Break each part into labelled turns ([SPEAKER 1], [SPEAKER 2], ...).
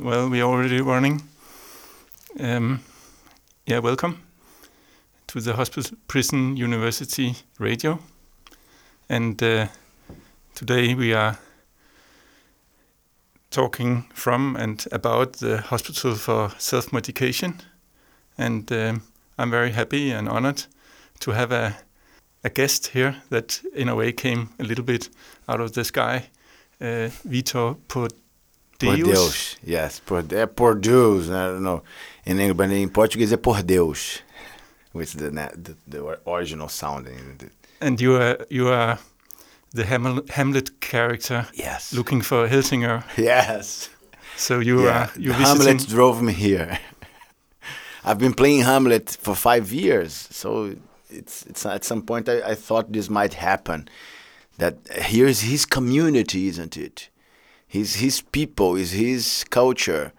[SPEAKER 1] Well, we're already running. Um, yeah, welcome to the Hospital Prison University Radio. And uh, today we are talking from and about the Hospital for Self Medication. And um, I'm very happy and honored to have a, a guest here that, in a way, came a little bit out of the sky. Uh, Vitor Pordeus.
[SPEAKER 2] Por Deus, yes. Por, é por Deus, I don't know. In English, but in Portuguese é por Deus, is the, the, the original sounding.
[SPEAKER 1] And you are you are the Hamlet, Hamlet character.
[SPEAKER 2] Yes.
[SPEAKER 1] Looking for Helsingør.
[SPEAKER 2] Yes.
[SPEAKER 1] So you
[SPEAKER 2] yeah.
[SPEAKER 1] are you
[SPEAKER 2] Hamlet drove me here. I've been playing Hamlet for five years, so it's it's at some point I, I thought this might happen. That here's his community, isn't it? His his people, is his culture,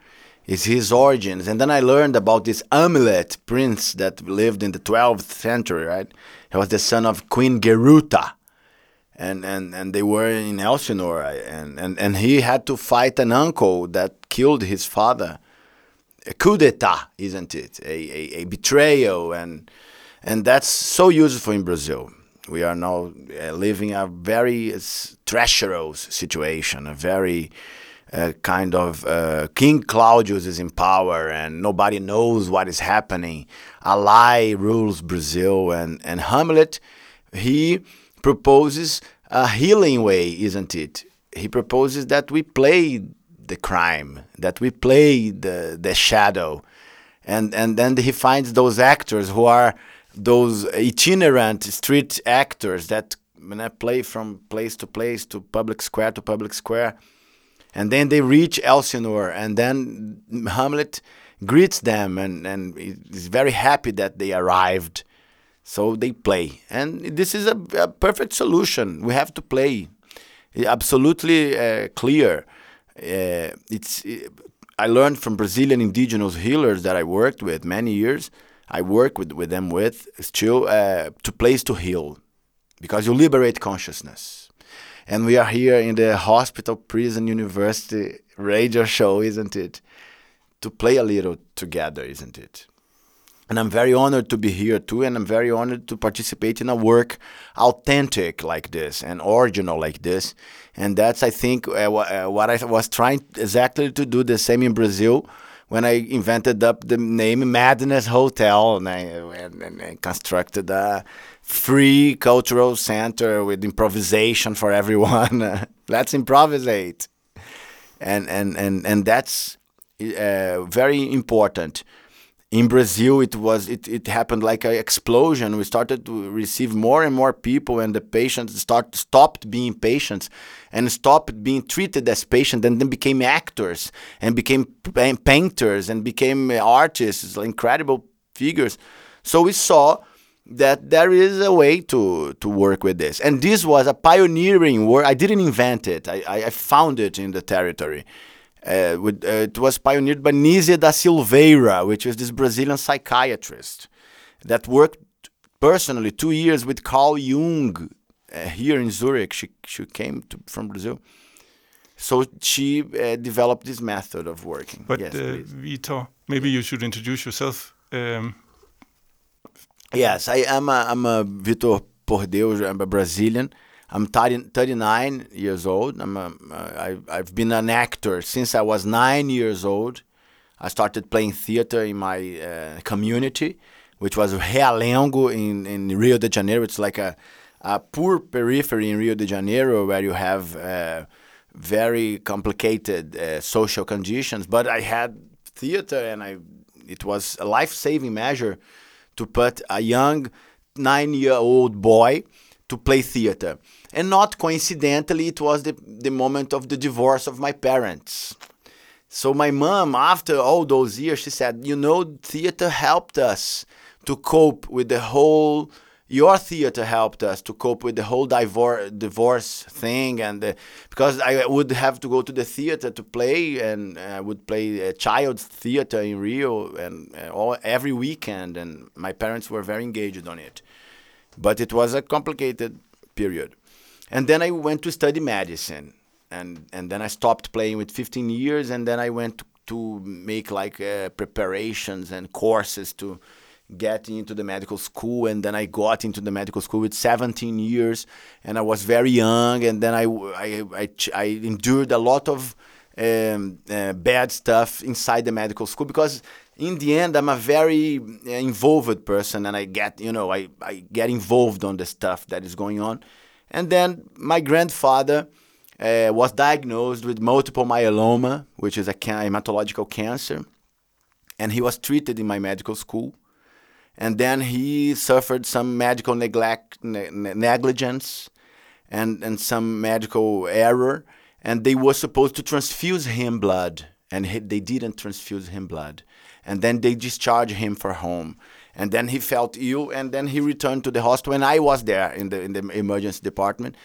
[SPEAKER 2] is his origins. And then I learned about this Amleth prince that lived in the 12th century, right? He was the son of Queen Geruta. And, and, and they were in Elsinore, and, and, and he had to fight an uncle that killed his father. A coup d'etat, isn't it? A, a, a betrayal, and, and that's so useful in Brazil. We are now uh, living a very treacherous situation, a very uh, kind of uh, King Claudius is in power and nobody knows what is happening. A lie rules Brazil, and, and Hamlet, he proposes a healing way, isn't it? He proposes that we play the crime, that we play the, the shadow. And, and then he finds those actors who are those itinerant street actors that when I play from place to place to public square to public square, and then they reach Elsinore, and then Hamlet greets them and, and is very happy that they arrived. So they play, and this is a, a perfect solution. We have to play, absolutely uh, clear. Uh, it's I learned from Brazilian indigenous healers that I worked with many years I work with, with them with still uh, to place to heal because you liberate consciousness. And we are here in the hospital, prison, university radio show, isn't it? To play a little together, isn't it? And I'm very honored to be here too, and I'm very honored to participate in a work authentic like this and original like this. And that's, I think, uh, uh, what I was trying exactly to do the same in Brazil when I invented up the name Madness Hotel and I and, and, constructed a free cultural center with improvisation for everyone. Let's improvisate, and and and and that's uh, very important. In Brazil, it was it, it happened like an explosion. We started to receive more and more people, and the patients start stopped being patients and stopped being treated as patients, and then became actors and became painters and became artists, incredible figures. So we saw that there is a way to to work with this, and this was a pioneering work. I didn't invent it; I, I found it in the territory. Uh, with, uh, it was pioneered by Nise da Silveira, which is this Brazilian psychiatrist that worked personally two years with Carl Jung uh, here in Zurich. She, she came to, from Brazil. So she uh, developed this method of working.
[SPEAKER 1] But
[SPEAKER 2] yes,
[SPEAKER 1] uh, Vitor, maybe you should introduce yourself. Um,
[SPEAKER 2] yes, I am a, I'm a Vitor Pordeus, I'm a Brazilian. I'm 30, 39 years old. I'm a, I, I've been an actor since I was nine years old. I started playing theater in my uh, community, which was Realengo in, in Rio de Janeiro. It's like a, a poor periphery in Rio de Janeiro where you have uh, very complicated uh, social conditions. But I had theater, and I it was a life saving measure to put a young nine year old boy to play theater. And not coincidentally, it was the, the moment of the divorce of my parents. So my mom, after all those years, she said, You know, theater helped us to cope with the whole. Your theater helped us to cope with the whole divorce divorce thing, and because I would have to go to the theater to play, and I would play a child's theater in Rio, and uh, all every weekend, and my parents were very engaged on it but it was a complicated period. And then I went to study medicine, and and then I stopped playing with 15 years, and then I went to make like uh, preparations and courses to get into the medical school. And then I got into the medical school with 17 years and I was very young. And then I I, I, I endured a lot of um, uh, bad stuff inside the medical school because in the end I'm a very uh, involved person. And I get you know I, I get involved on the stuff that is going on and then my grandfather uh, was diagnosed with multiple myeloma which is a hematological cancer. And he was treated in my medical school. And then he suffered some medical neglect ne- negligence and, and some medical error. And they were supposed to transfuse him blood. And he, they didn't transfuse him blood. And then they discharged him for home and then he felt ill and then he returned to the hospital and i was there in the in the emergency department.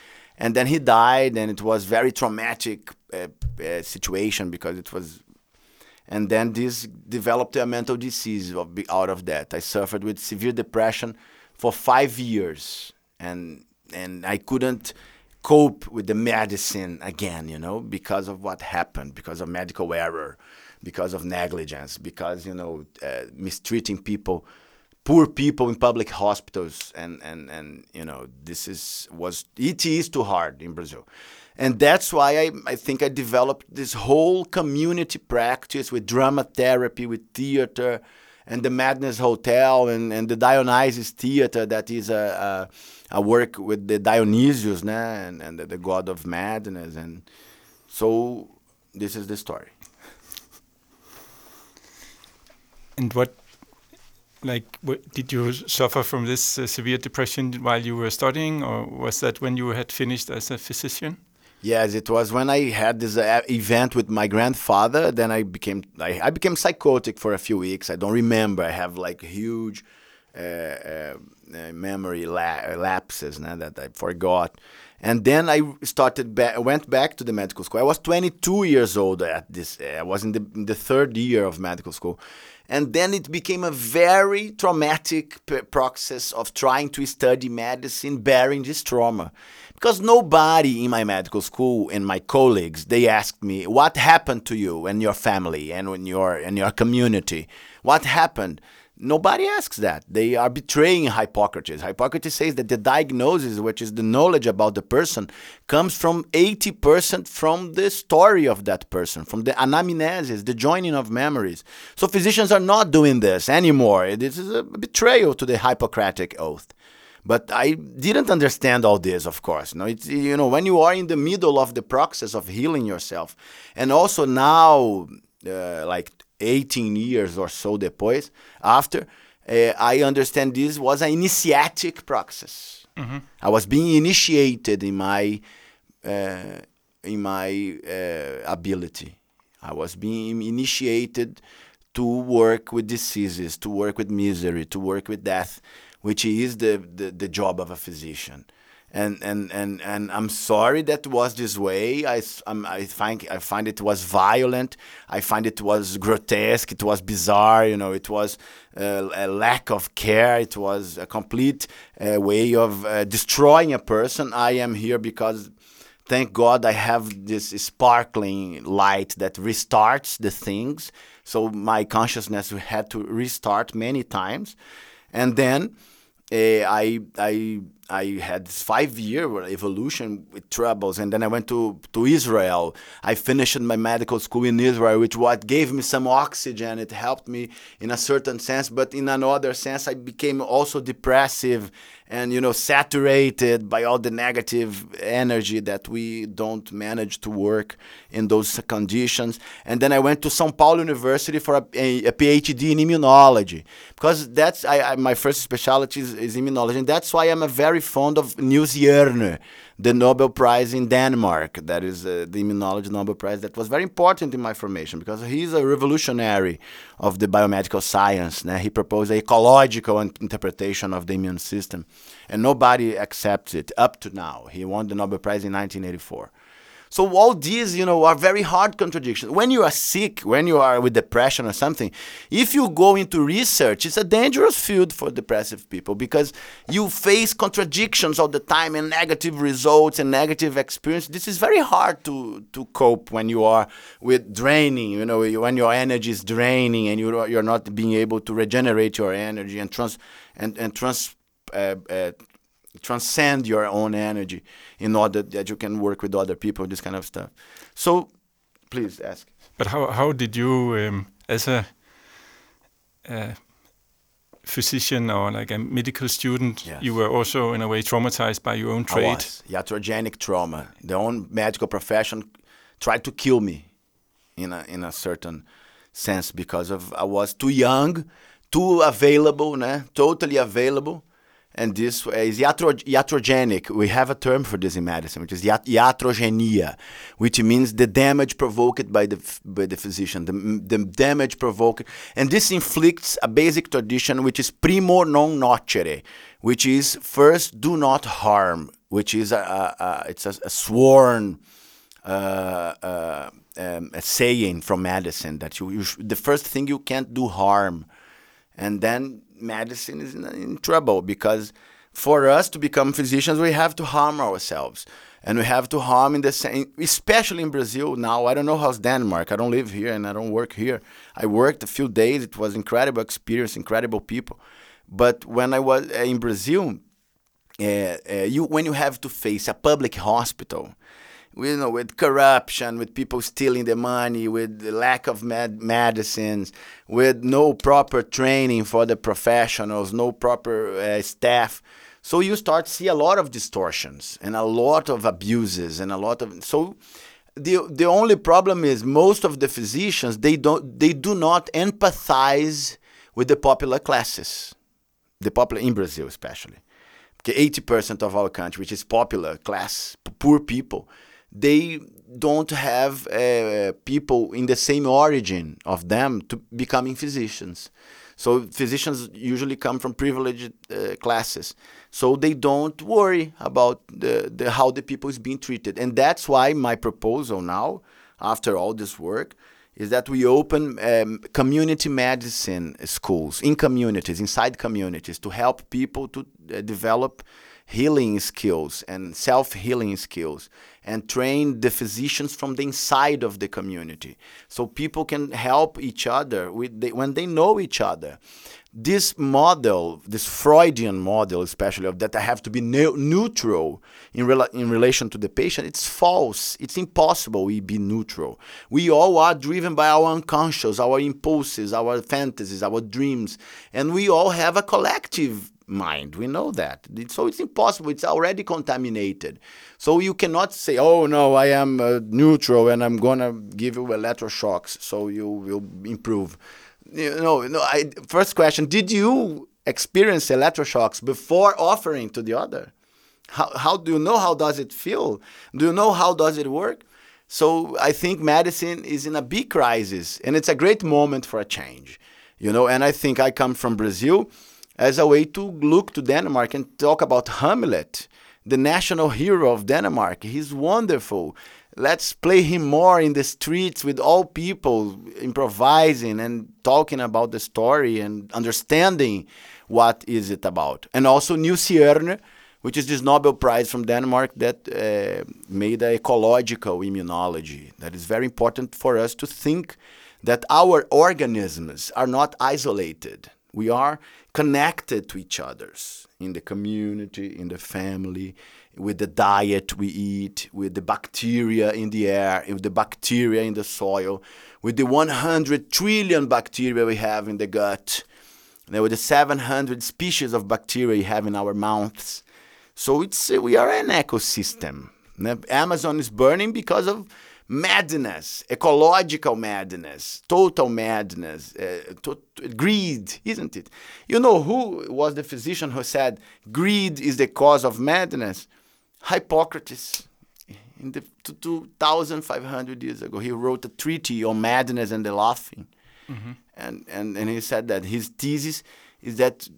[SPEAKER 2] And then he died and it was very traumatic uh, uh, situation because it was and then this developed a mental disease of, out of that. I suffered with severe depression for five years and and i couldn't cope with the medicine again, you know, because of what happened, because of medical error, because of negligence, because, you know, uh, mistreating people, poor people in public hospitals. And, and, and, you know, this is, was, it is too hard in Brazil. And that's why I, I think I developed this whole community practice with drama therapy, with theater, and the Madness Hotel and, and the Dionysus Theater that is a, a, a work with the Dionysius né? and, and the, the god of madness. And so this is the story.
[SPEAKER 1] And what, like, did you suffer from this uh, severe depression while you were studying, or was that when you had finished as a physician?
[SPEAKER 2] Yes, it was when I had this uh, event with my grandfather. Then I became I, I, became psychotic for a few weeks. I don't remember. I have like huge uh, uh, uh memory la- lapses nah, that I forgot. And then I started went back to the medical school. I was 22 years old at this. I was in the, in the third year of medical school, and then it became a very traumatic process of trying to study medicine bearing this trauma. Because nobody in my medical school and my colleagues they asked me what happened to you and your family and in your in your community? What happened nobody asks that. They are betraying hippocrates. Hippocrates says that the diagnosis which is the knowledge about the person comes from 80% from the story of that person from the anamnesis the joining of memories. So physicians are not doing this anymore. This is a betrayal to the hippocratic oath. But I didn't understand all this, of course. You know, it's, you know, when you are in the middle of the process of healing yourself, and also now, uh, like 18 years or so depois, after, uh, I understand this was an initiatic process. Mm-hmm. I was being initiated in my uh, in my uh, ability. I was being initiated to work with diseases, to work with misery, to work with death which is the, the, the job of a physician. And, and, and, and I'm sorry that was this way. I, I'm, I, find, I find it was violent. I find it was grotesque. It was bizarre. You know, it was uh, a lack of care. It was a complete uh, way of uh, destroying a person. I am here because thank God I have this sparkling light that restarts the things. So my consciousness had to restart many times. And then uh, I I I had five year evolution with troubles, and then I went to to Israel. I finished my medical school in Israel, which what gave me some oxygen. It helped me in a certain sense, but in another sense, I became also depressive and you know saturated by all the negative energy that we don't manage to work in those conditions and then i went to são paulo university for a, a, a phd in immunology because that's I, I, my first specialty is, is, immunology and that's why i'm a very fond of Niels Jerne the Nobel Prize in Denmark. That is uh, the immunology Nobel Prize. That was very important in my formation because he's a revolutionary of the biomedical science. Né? He proposed a ecological interpretation of the immune system, and nobody accepts it up to now. He won the Nobel Prize in 1984. So all these, you know, are very hard contradictions. When you are sick, when you are with depression or something, if you go into research, it's a dangerous field for depressive people because you face contradictions all the time and negative results and negative experience. This is very hard to to cope when you are with draining, you know, when your energy is draining and you you're not being able to regenerate your energy and trans and and trans uh, uh, transcend your own energy in order that you can work with other people, this kind of stuff. So, please ask.
[SPEAKER 1] But how how did you, um, as a, a, physician or like a medical student,
[SPEAKER 2] Yes.
[SPEAKER 1] you were also in a way traumatized by your own
[SPEAKER 2] I
[SPEAKER 1] trade?
[SPEAKER 2] was. Iatrogenic trauma. The own medical profession tried to kill me in a in a certain sense because of I was too young, too available, né? totally available. And this is iatro, iatrogenic. We have a term for this in medicine, which is iat- iatrogenia, which means the damage provoked by the by the physician, the, the damage provoked, and this inflicts a basic tradition, which is primo non nocere, which is first do not harm, which is a, a, a it's a, a sworn uh, uh, um, a saying from medicine that you, you sh- the first thing you can't do harm, and then medicine is in, in trouble because for us to become physicians we have to harm ourselves. And we have to harm in the same especially in brazil. Now i don't know how's denmark. I don't live here and i don't work here. I worked a few days. It was incredible experience incredible people. But when i was uh, in brazil uh, uh, you when you have to face a public hospital you know, with corruption, with people stealing the money, with the lack of med- medicines, with no proper training for the professionals, no proper uh, staff. So you start to see a lot of distortions and a lot of abuses and a lot of so the the only problem is most of the physicians they don't they do not empathize with the popular classes, the popular in Brazil especially. Okay, 80% of our country, which is popular class, poor people, they don't have uh, people in the same origin of them to becoming physicians. So physicians usually come from privileged uh, classes, so they don't worry about the, the how the people is being treated, and that's why my proposal now, after all this work, is that we open um, community medicine schools in communities, inside communities, to help people to uh, develop healing skills and self healing skills and train the physicians from the inside of the community. So people can help each other with the, when they know each other this model this freudian model especially of that i have to be neu- neutral in, in relation to the patient it's false it's impossible we be neutral we all are driven by our unconscious our impulses our fantasies our dreams and we all have a collective mind. We know that. So it's impossible. It's already contaminated. So you cannot say, oh, no, I am uh, neutral and I'm going to give you electroshocks so you will improve. You know, no, I, first question Did you experience electroshocks before offering to the other? How, how do you know how does it feel? Do you know how does it work? So I think medicine is in a big crisis and it's a great moment for a change. You know, and I think I come from Brazil as a way to look to Denmark and talk about Hamlet, the national hero of Denmark. He's wonderful. Let's play him more in the streets with all people, improvising and talking about the story and understanding what is it about. And also Niels Jerne, which is this Nobel Prize from Denmark that uh, made an ecological immunology. That is very important for us to think that our organisms are not isolated. We are connected to each others in the community, in the family, with the diet we eat, with the bacteria in the air, with the bacteria in the soil, with the 100 trillion bacteria we have in the gut, and with the 700 species of bacteria we have in our mouths. So it's we are an ecosystem. Amazon is burning because of madness, ecological madness, total madness, uh, to- greed, isn't it? You know who was the physician who said greed is the cause of madness? Hippocrates. In the 2,500 years ago, he wrote a treatise on madness and the laughing. Mm-hmm. And, and, and he said that his thesis is that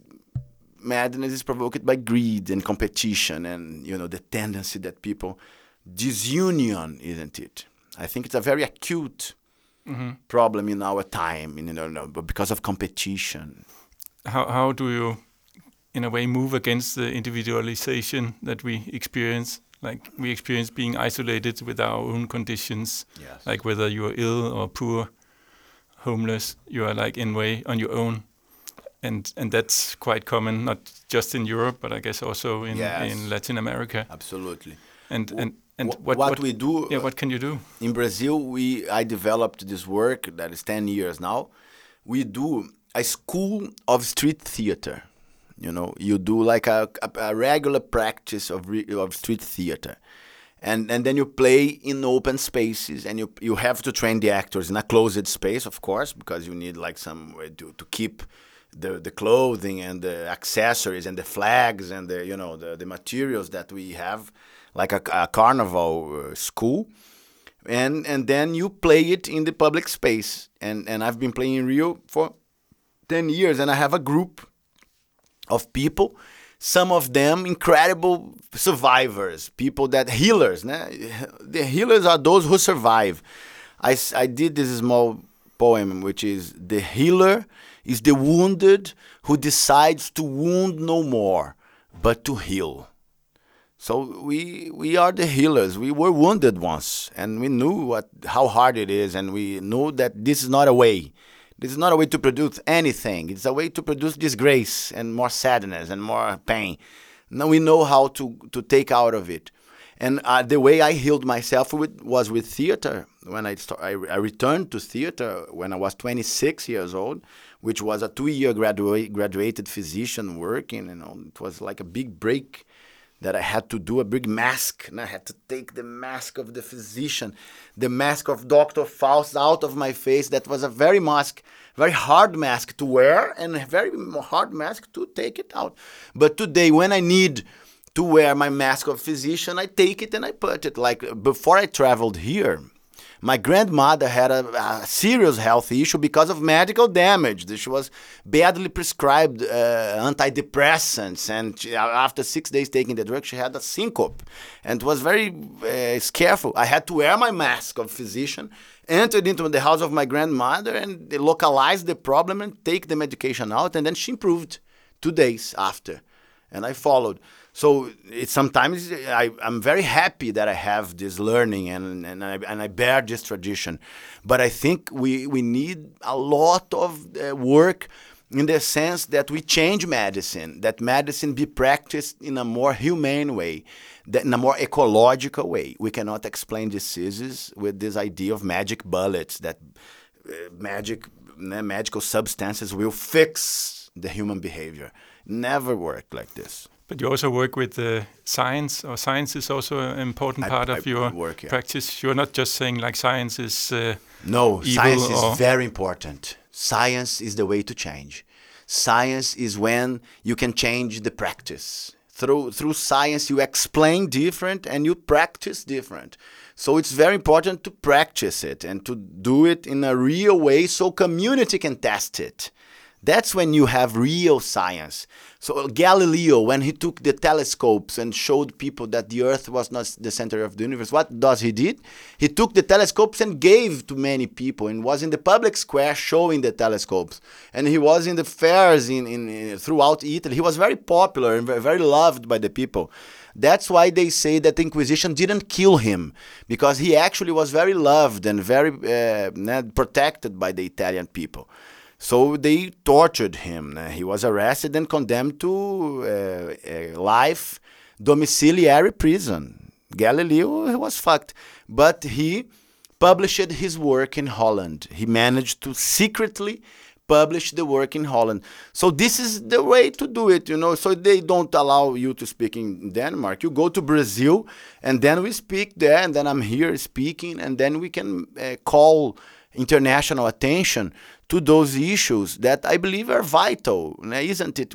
[SPEAKER 2] madness is provoked by greed and competition and you know the tendency that people disunion, isn't it? I think it's a very acute mm-hmm. problem in our time, you know, because of competition.
[SPEAKER 1] How how do you, in a way, move against the individualization that we experience? Like we experience being isolated with our own conditions.
[SPEAKER 2] Yes.
[SPEAKER 1] Like whether you are ill or poor, homeless, you are like in way on your own. And and that's quite common, not just in Europe, but I guess also in,
[SPEAKER 2] Yes.
[SPEAKER 1] in Latin America.
[SPEAKER 2] Absolutely.
[SPEAKER 1] And and and
[SPEAKER 2] Wh-
[SPEAKER 1] what
[SPEAKER 2] what we do,
[SPEAKER 1] Yeah,
[SPEAKER 2] uh,
[SPEAKER 1] what can you do?
[SPEAKER 2] in Brazil, we I developed this work that is ten years now. We do a school of street theater. You know, you do like a, a, a regular practice of re, of street theater, and and then you play in open spaces, and you you have to train the actors in a closed space, of course, because you need like some way to to keep. The, the clothing and the accessories and the flags and the you know the, the materials that we have like a, a carnival uh, school and and then you play it in the public space and and I've been playing in Rio for 10 years and I have a group of people some of them incredible survivors people that healers né? the healers are those who survive I, I did this small poem which is the healer is the wounded who decides to wound no more but to heal so we we are the healers. We were wounded once, and we knew what how hard it is, and we knew that this is not a way. This is not a way to produce anything. It's a way to produce disgrace and more sadness and more pain. Now we know how to to take out of it. And uh, the way I healed myself with, was with theater. When I, start, I I returned to theater when I was 26 years old, which was a two-year gradua- graduated physician working. You know, it was like a big break that I had to do a big mask, and I had to take the mask of the physician, the mask of Dr. Faust out of my face. That was a very mask, very hard mask to wear, and a very hard mask to take it out. But today, when I need to wear my mask of physician, I take it and I put it. Like before I traveled here, my grandmother had a, a serious health issue because of medical damage. She was badly prescribed uh, antidepressants, and she, after six days taking the drug, she had a syncope, and was very uh, careful. I had to wear my mask of physician, entered into the house of my grandmother, and localized the problem and take the medication out, and then she improved two days after and I followed. So it sometimes I, I'm very happy that I have this learning and and I, and I bear this tradition, but I think we we need a lot of uh, work in the sense that we change medicine, that medicine be practiced in a more humane way, that in a more ecological way. We cannot explain diseases with this idea of magic bullets that uh, magic né, magical substances will fix the human behavior. Never worked like this.
[SPEAKER 1] But you also work with uh, science, or science is also an important
[SPEAKER 2] I-
[SPEAKER 1] part
[SPEAKER 2] I
[SPEAKER 1] of your
[SPEAKER 2] work, yeah.
[SPEAKER 1] practice. You're not just saying like science is. Uh,
[SPEAKER 2] No, science is very important. Science is the way to change. Science is when you can change the practice. Through through science you explain different and you practice different. So it's very important to practice it and to do it in a real way so community can test it. That's when you have real science. So Galileo, when he took the telescopes and showed people that the Earth was not the center of the universe, what does he did? He took the telescopes and gave to many people, and was in the public square showing the telescopes. And he was in the fairs in, in, in throughout Italy. He was very popular and very, loved by the people. That's why they say that the Inquisition didn't kill him, because he actually was very loved and very uh, protected by the Italian people. So they tortured him. He was arrested and condemned to uh, life domiciliary prison. Galileo was fucked, but he published his work in Holland. He managed to secretly publish the work in Holland. So this is the way to do it, you know. So they don't allow you to speak in Denmark. You go to Brazil, and then we speak there, and then I'm here speaking, and then we can uh, call international attention to those issues that I believe are vital, isn't it?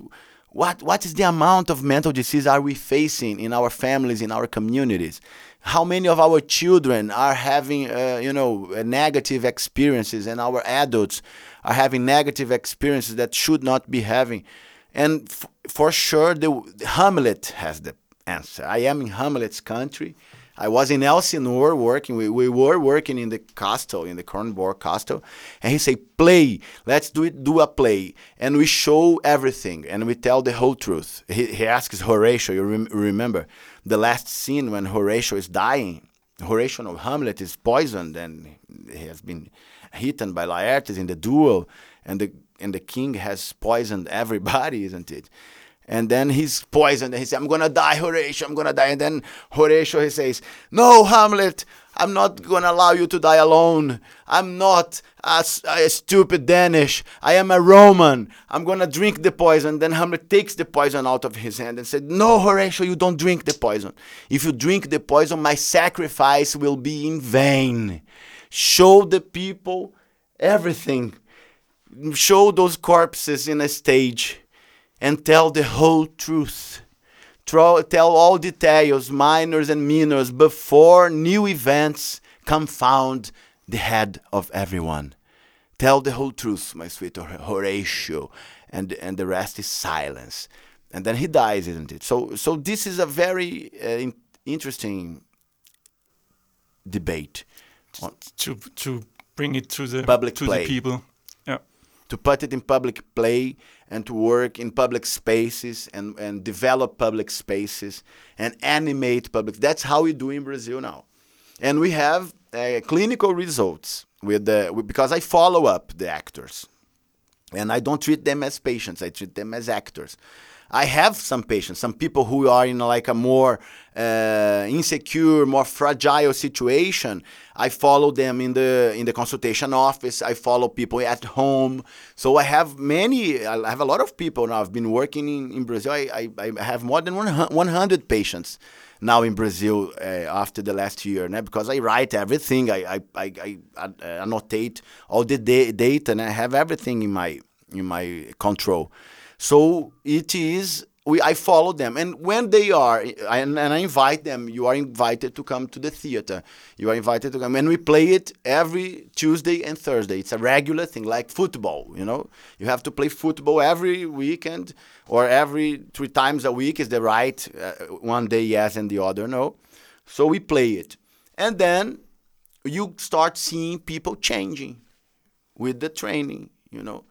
[SPEAKER 2] What what is the amount of mental disease are we facing in our families, in our communities? How many of our children are having, uh, you know, uh, negative experiences, and our adults are having negative experiences that should not be having? And f- for sure, the Hamlet has the answer. I am in Hamlet's country. I was in Elsinore working. We, we were working in the castle, in the Kronborg castle, and he say, "Play, let's do it, do a play," and we show everything and we tell the whole truth. He, he asks Horatio, you rem- remember the last scene when Horatio is dying. Horatio of Hamlet is poisoned and he has been hidden by Laertes in the duel, and the and the king has poisoned everybody, isn't it? And then he's poisoned and he says, I'm gonna die, Horatio, I'm gonna die. And then Horatio he says, No, Hamlet, I'm not gonna allow you to die alone. I'm not a, a, stupid Danish. I am a Roman. I'm gonna drink the poison. Then Hamlet takes the poison out of his hand and said, No, Horatio, you don't drink the poison. If you drink the poison, my sacrifice will be in vain. Show the people everything. Show those corpses in a stage and tell the whole truth. Tell all details, minors and minors, before new events confound the head of everyone. Tell the whole truth, my sweet Horatio, and, and the rest is silence. And then he dies, isn't it? So, so this is a very uh, in interesting debate.
[SPEAKER 1] To, to bring it to the
[SPEAKER 2] public
[SPEAKER 1] to
[SPEAKER 2] play.
[SPEAKER 1] the people.
[SPEAKER 2] To put it in public play and to work in public spaces and, and develop public spaces and animate public. That's how we do in Brazil now. And we have uh, clinical results with the because I follow up the actors. And I don't treat them as patients, I treat them as actors. I have some patients, some people who are in like a more uh, insecure, more fragile situation. I follow them in the in the consultation office. I follow people at home. So I have many. I have a lot of people now. I've been working in, in Brazil. I, I, I have more than 100 patients now in Brazil uh, after the last year, because I write everything. I I, I, I annotate all the da data, and I have everything in my in my control. So it is we I follow them, and when they are, and, and I invite them. You are invited to come to the theater. You are invited to come, and we play it every Tuesday and Thursday. It's a regular thing, like football. You know, you have to play football every weekend or every three times a week. Is the right uh, one day yes and the other no. So we play it, and then you start seeing people changing with the training. You know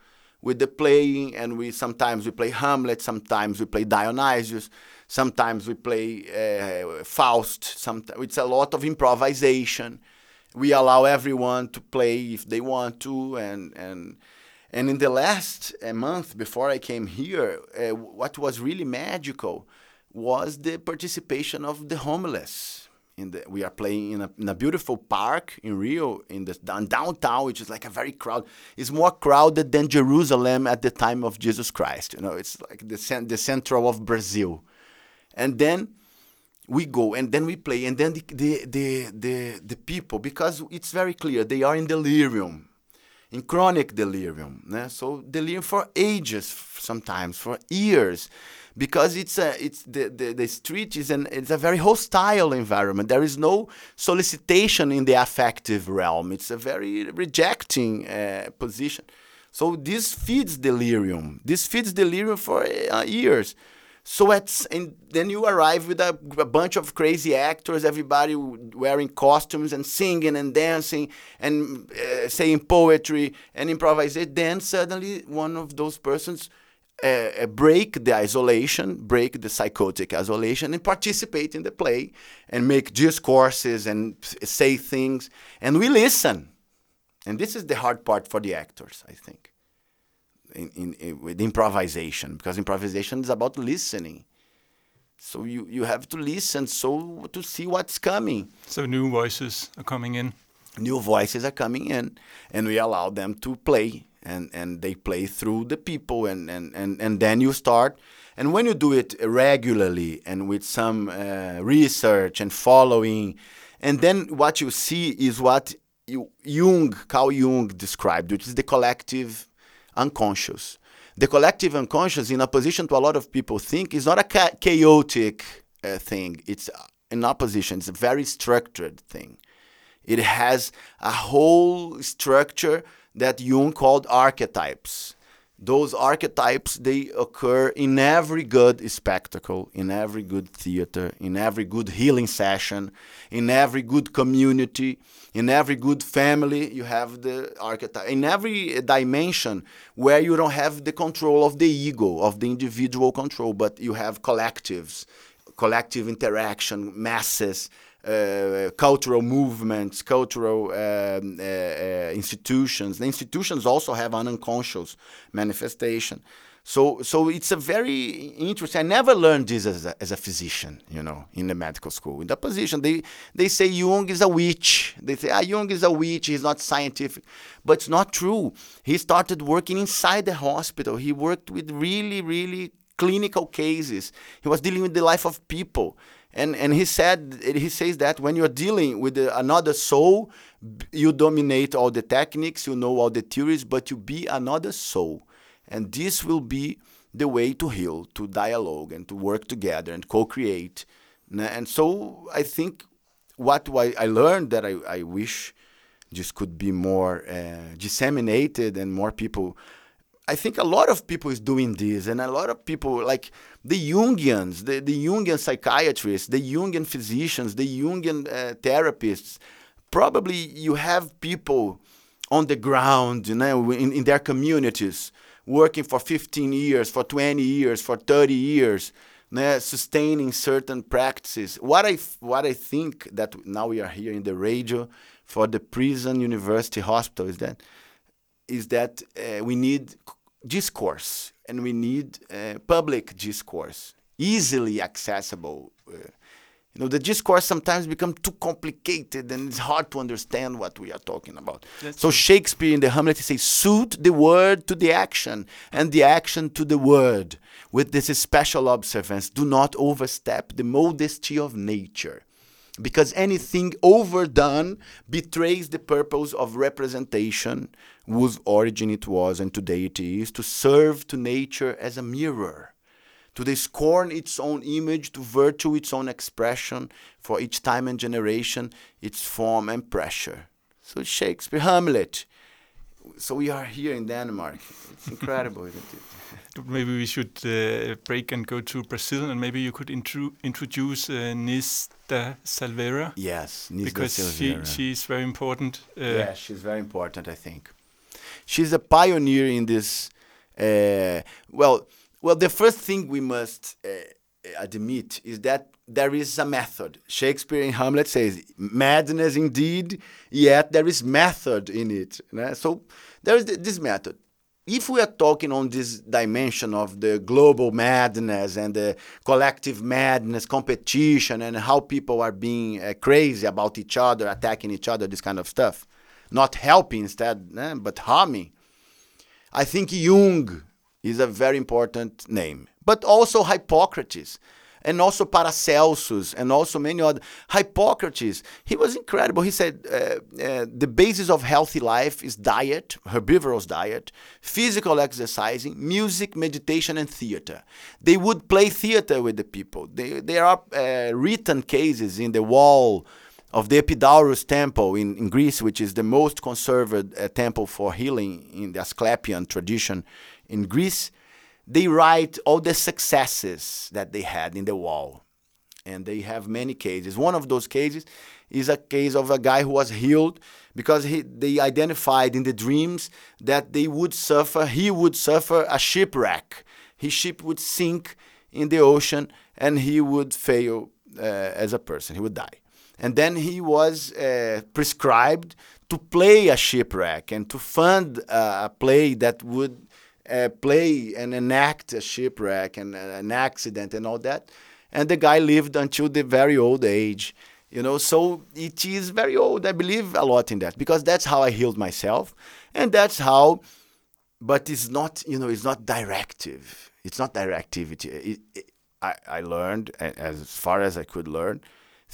[SPEAKER 2] with the playing, and we sometimes we play Hamlet, sometimes we play Dionysius, sometimes we play uh, Faust. Sometimes it's a lot of improvisation. We allow everyone to play if they want to, and and and in the last uh, month before I came here, uh, what was really magical was the participation of the homeless in the we are playing in a, in a beautiful park in Rio in the downtown which is like a very crowd it's more crowded than Jerusalem at the time of Jesus Christ you know it's like the the central of Brazil and then we go and then we play and then the the the the, the people because it's very clear they are in delirium in chronic delirium né? so delirium for ages sometimes for years because it's a it's the, the, the street is an it's a very hostile environment. There is no solicitation in the affective realm. It's a very rejecting uh, position. So this feeds delirium. This feeds delirium for uh, years. So it's and then you arrive with a, a, bunch of crazy actors, everybody wearing costumes and singing and dancing and uh, saying poetry and improvisation. Then suddenly one of those persons uh, break the isolation, break the psychotic isolation, and participate in the play and make discourses and say things. And we listen. And this is the hard part for the actors, I think, in, in, in with improvisation, because improvisation is about listening. So you, you have to listen so to see what's coming.
[SPEAKER 1] So new voices are coming in.
[SPEAKER 2] New voices are coming in, and we allow them to play and and they play through the people and and and, and then you start and when you do it regularly and with some uh, research and following and then what you see is what Jung Carl Jung described which is the collective unconscious. The collective unconscious in opposition to a lot of people think is not a cha chaotic uh, thing. It's in opposition. It's a very structured thing. It has a whole structure that Jung called archetypes. those archetypes they occur in every good spectacle in every good theater in every good healing session in every good community in every good family you have the archetype in every dimension where you don't have the control of the ego of the individual control but you have collectives collective interaction masses uh, cultural movements, cultural um, uh, uh, institutions. The institutions also have an unconscious manifestation. So, so it's a very interesting. I never learned this as a, as a physician, you know, in the medical school. In the position, they they say Jung is a witch. They say, ah, Jung is a witch. He's not scientific, but it's not true. He started working inside the hospital. He worked with really, really clinical cases. He was dealing with the life of people and and he said he says that when you're dealing with another soul you dominate all the techniques you know all the theories but you be another soul. And this will be the way to heal to dialogue and to work together and co-create. And so i think what i learned that i, I wish this could be more uh, disseminated and more people I think a lot of people is doing this, and a lot of people like the Jungians, the, the Jungian psychiatrists, the Jungian physicians, the Jungian uh, therapists. Probably you have people on the ground, you know, in, in their communities, working for 15 years, for 20 years, for 30 years, né, sustaining certain practices. What I what I think that now we are here in the radio for the prison university hospital is that is that uh, we need discourse and we need uh, public discourse, easily accessible. Uh, you know, the discourse sometimes becomes too complicated and it's hard to understand what we are talking about. That's so. Shakespeare in the Hamlet says, suit the word to the action and the action to the word. With this special observance, do not overstep the modesty of nature because anything overdone betrays the purpose of representation whose origin it was and today it is to serve to nature as a mirror to scorn its own image to virtue its own expression for each time and generation its form and pressure so shakespeare hamlet so we are here in denmark it's incredible isn't it
[SPEAKER 1] maybe we should uh, break and go to Brazil, and maybe you could intro introduce uh, Nise da Silveira.
[SPEAKER 2] Yes,
[SPEAKER 1] Nista because Silveira. she she's very important.
[SPEAKER 2] Uh, yeah, she's very important. I think she's a pioneer in this. Uh, well, well, the first thing we must uh, admit is that there is a method. Shakespeare in Hamlet says, "Madness indeed, yet there is method in it." So there is this method if we are talking on this dimension of the global madness and the collective madness, competition, and how people are being uh, crazy about each other, attacking each other, this kind of stuff, not helping instead, eh, but harming, I think Jung is a very important name. But also Hippocrates and also Paracelsus, and also many other. Hippocrates, he was incredible. He said uh, uh, the basis of healthy life is diet, herbivorous diet, physical exercising, music, meditation, and theater. They would play theater with the people. They, there are uh, written cases in the wall of the Epidaurus temple in, in Greece, which is the most conserved uh, temple for healing in the Asclepian tradition in Greece they write all the successes that they had in the wall. And they have many cases. One of those cases is a case of a guy who was healed because he, they identified in the dreams that they would suffer, he would suffer a shipwreck. His ship would sink in the ocean and he would fail uh, as a person, he would die. And then he was uh, prescribed to play a shipwreck and to fund uh, a play that would uh, play and enact a shipwreck and uh, an accident and all that. And the guy lived until the very old age, you know. So it is very old. I believe a lot in that because that's how I healed myself, and that's how. But it's not, you know, it's not directive. It's not directivity. It, it, I, I learned as far as I could learn.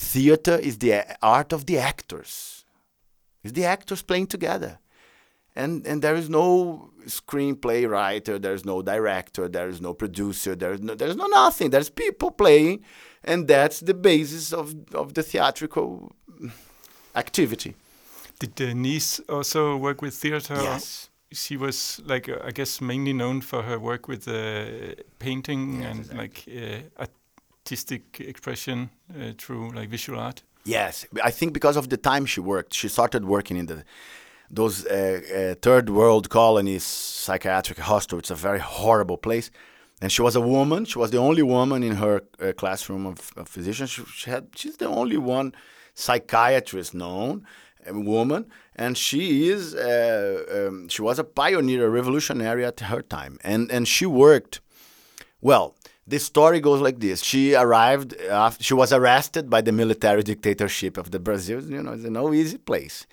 [SPEAKER 2] Theater is the art of the actors. It's the actors playing together. And and there is no screenplay writer there's no director there's no producer there's no there's no nothing. There's people playing and that's the basis of of the theatrical activity.
[SPEAKER 1] Did Denise also work with theater?
[SPEAKER 2] Yes.
[SPEAKER 1] She was like uh, I guess mainly known for her work with uh, painting
[SPEAKER 2] Yes,
[SPEAKER 1] and
[SPEAKER 2] exactly.
[SPEAKER 1] like uh, artistic expression uh, through like visual art.
[SPEAKER 2] Yes, I think because of the time she worked, she started working in the those uh, uh, third world colonies psychiatric hospital. It's a very horrible place, and she was a woman. She was the only woman in her uh, classroom of, of physicians. She, she had she's the only one psychiatrist known woman, and she is uh, um, she was a pioneer, a revolutionary at her time, and and she worked well, the story goes like this: She arrived after she was arrested by the military dictatorship of the Brazil. You know, it's no easy place.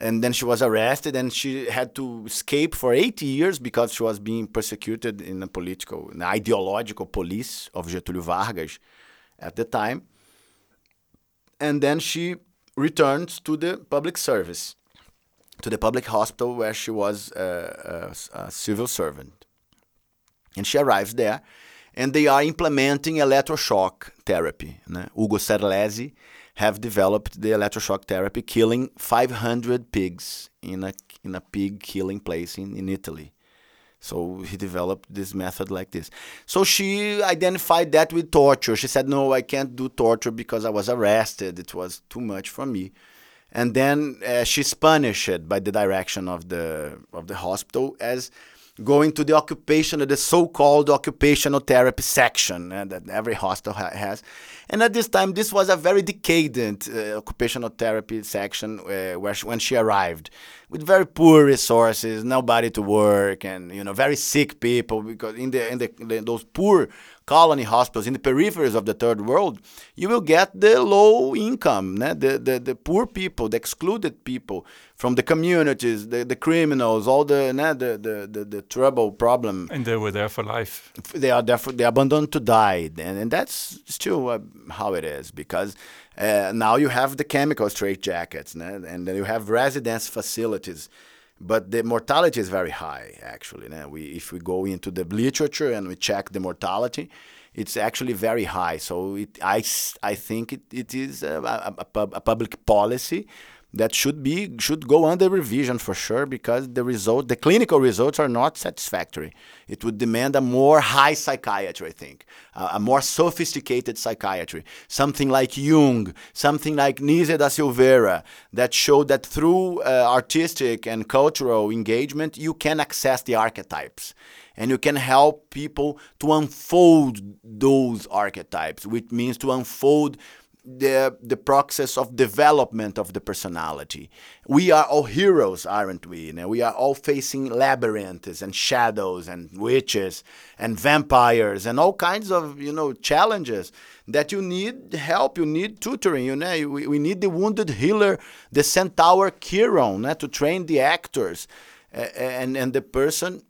[SPEAKER 2] And then she was arrested, and she had to escape for 80 years because she was being persecuted in the political, the ideological police of Getúlio Vargas at the time. And then she returned to the public service, to the public hospital where she was uh, a, a civil servant. And she arrives there, and they are implementing electroshock therapy. né? Hugo Cerletti have developed the electroshock therapy, killing 500 pigs in a in a pig killing place in, in Italy. So he developed this method like this. So she identified that with torture. She said, "No, I can't do torture because I was arrested. It was too much for me." And then uh, she's punished by the direction of the of the hospital as going to the occupation, the so-called occupational therapy section uh, that every hostel ha- has. And at this time, this was a very decadent uh, occupational therapy section uh, where she, when she arrived, with very poor resources, nobody to work, and you know very sick people. Because in the in the, the those poor colony hospitals in the peripheries of the third world, you will get the low income, né? the, the the poor people, the excluded people from the communities, the, the criminals, all the, né? the, the the the trouble problem
[SPEAKER 1] And they were there for life.
[SPEAKER 2] they are therefore they are abandoned to die and, and that's still uh, how it is because uh, now you have the chemical straitjackets né? and then you have residence facilities but the mortality is very high actually né? we, if we go into the literature and we check the mortality it's actually very high so it, I, I think it, it is a, a, a, pub- a public policy that should be should go under revision for sure because the result the clinical results are not satisfactory. It would demand a more high psychiatry i think a, a more sophisticated psychiatry. Something like jung something like nise da silveira that showed that through uh, artistic and cultural engagement you can access the archetypes. And you can help people to unfold those archetypes which means to unfold the the process of development of the personality. We are all heroes, aren't we? You know, we are all facing labyrinths and shadows and witches and vampires and all kinds of you know challenges that you need help. You need tutoring. You know, we, we need the wounded healer, the centaur Chiron, to train the actors, and and the person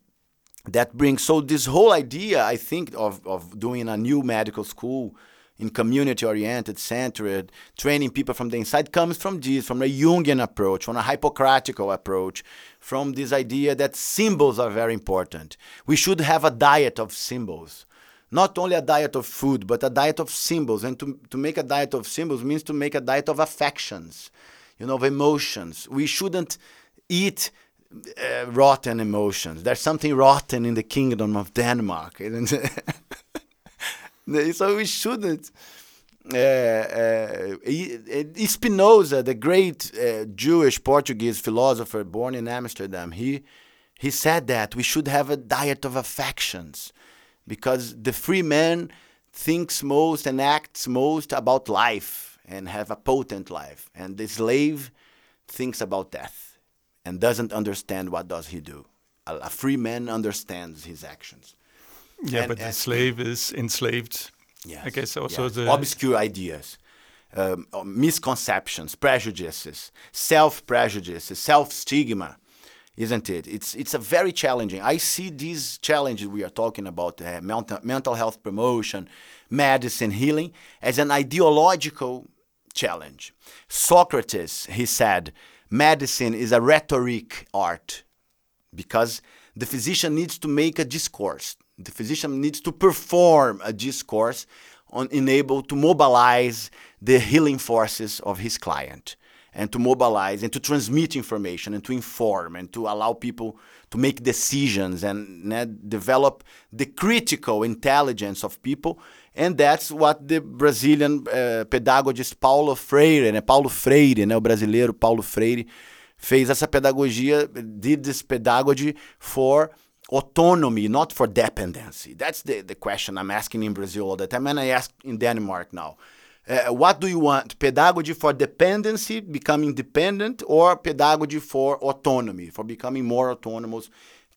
[SPEAKER 2] that brings so this whole idea i think of, of doing a new medical school in community oriented centered training people from the inside comes from this from a jungian approach from a hippocratical approach from this idea that symbols are very important we should have a diet of symbols not only a diet of food but a diet of symbols and to, to make a diet of symbols means to make a diet of affections you know of emotions we shouldn't eat uh, rotten emotions. There's something rotten in the kingdom of Denmark. so we shouldn't. Uh, uh, Spinoza, the great uh, Jewish Portuguese philosopher born in Amsterdam, he he said that we should have a diet of affections because the free man thinks most and acts most about life and have a potent life, and the slave thinks about death and doesn't understand what does he do. A, a free man understands his actions.
[SPEAKER 1] Yeah,
[SPEAKER 2] And-
[SPEAKER 1] but the slave is enslaved.
[SPEAKER 2] Yes.
[SPEAKER 1] I guess also
[SPEAKER 2] yes.
[SPEAKER 1] the
[SPEAKER 2] obscure ideas, um, misconceptions, prejudices, self-prejudices, self-stigma, isn't it? It's it's a very challenging. I see these challenges we are talking about, uh, mental mental health promotion, medicine, healing, as an ideological challenge. Socrates, he said, medicine is a rhetoric art because the physician needs to make a discourse. The physician needs to perform a discourse on enable to mobilize the healing forces of his client. and to mobilize and to transmit information and to inform and to allow people to make decisions and develop the critical intelligence of people. And that's what the Brazilian uh, pedagogist Paulo Freire, né, Paulo Freire, né, o brasileiro Paulo Freire, fez essa pedagogia, did this pedagogy for autonomy, not for dependency. That's the, the question I'm asking in Brazil all the time, and I ask in Denmark now. Uh, what do you want? Pedagogy for dependency, becoming dependent, or pedagogy for autonomy, for becoming more autonomous,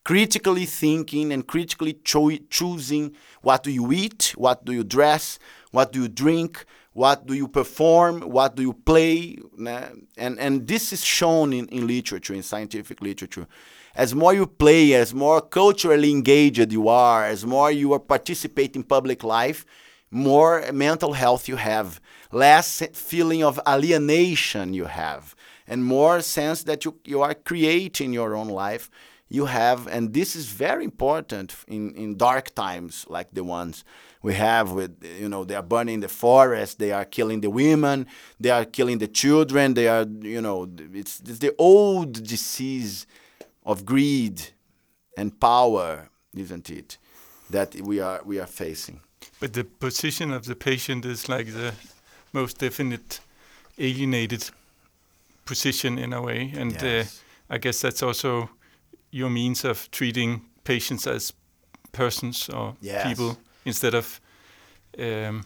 [SPEAKER 2] critically thinking and critically cho- choosing what do you eat, what do you dress, what do you drink, what do you perform, what do you play, and and this is shown in, in literature, in scientific literature. As more you play, as more culturally engaged you are, as more you are participate in public life, more mental health you have, less feeling of alienation you have, and more sense that you, you are creating your own life you have. And this is very important in, in dark times like the ones we have with, you know, they are burning the forest, they are killing the women, they are killing the children, they are, you know, it's, it's the old disease of greed and power, isn't it, that we are, we are facing.
[SPEAKER 1] But the position of the patient is like the most definite alienated position in a way, and uh, yes. uh, I guess that's also your means of treating patients as persons or yes. people instead of um,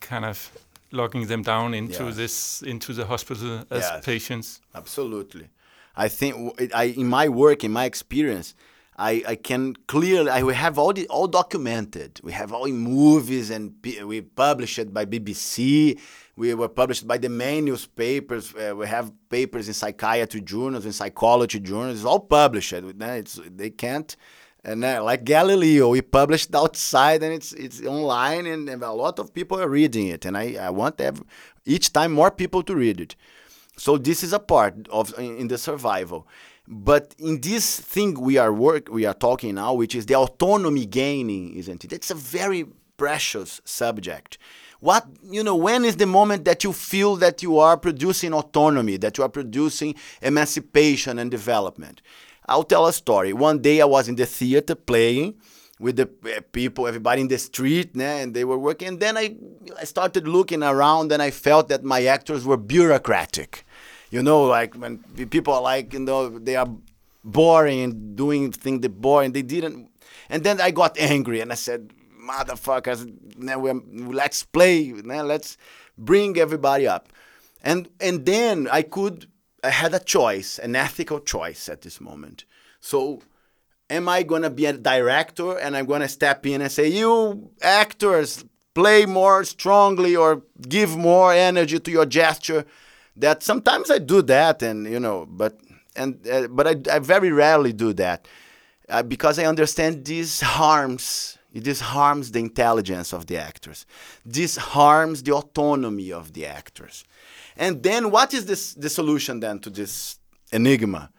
[SPEAKER 1] kind of locking them down into yes. this into the hospital as patients.
[SPEAKER 2] Absolutely, I think I in my work in my experience I, I can clearly I we have all the, all documented. We have all in movies and we published it by BBC. We were published by the main newspapers. Uh, we have papers in psychiatry journals, in psychology journals. It's all published. It's, they can't. And uh, like Galileo, we published outside and it's it's online, and, and, a lot of people are reading it. And I, I want have each time more people to read it. So this is a part of in the survival. But in this thing we are work we are talking now, which is the autonomy gaining, isn't it? It's a very precious subject. What you know, when is the moment that you feel that you are producing autonomy, that you are producing emancipation and development? I'll tell a story. One day I was in the theater playing with the eh, people, everybody in the street, né, and they were working. And then I, I started looking around and I felt that my actors were bureaucratic you know, like when people are like, you know, they are boring and doing things they boring. They didn't. And then I got angry and I said, motherfuckers, now let's play, now let's bring everybody up. And and then I could, I had a choice, an ethical choice at this moment. So am I going to be a director and I'm going to step in and say, you actors, play more strongly or give more energy to your gesture that sometimes I do that, and you know, but and uh, but I, I very rarely do that uh, because I understand this harms this harms the intelligence of the actors. This harms the autonomy of the actors. And then what is this the solution then to this enigma?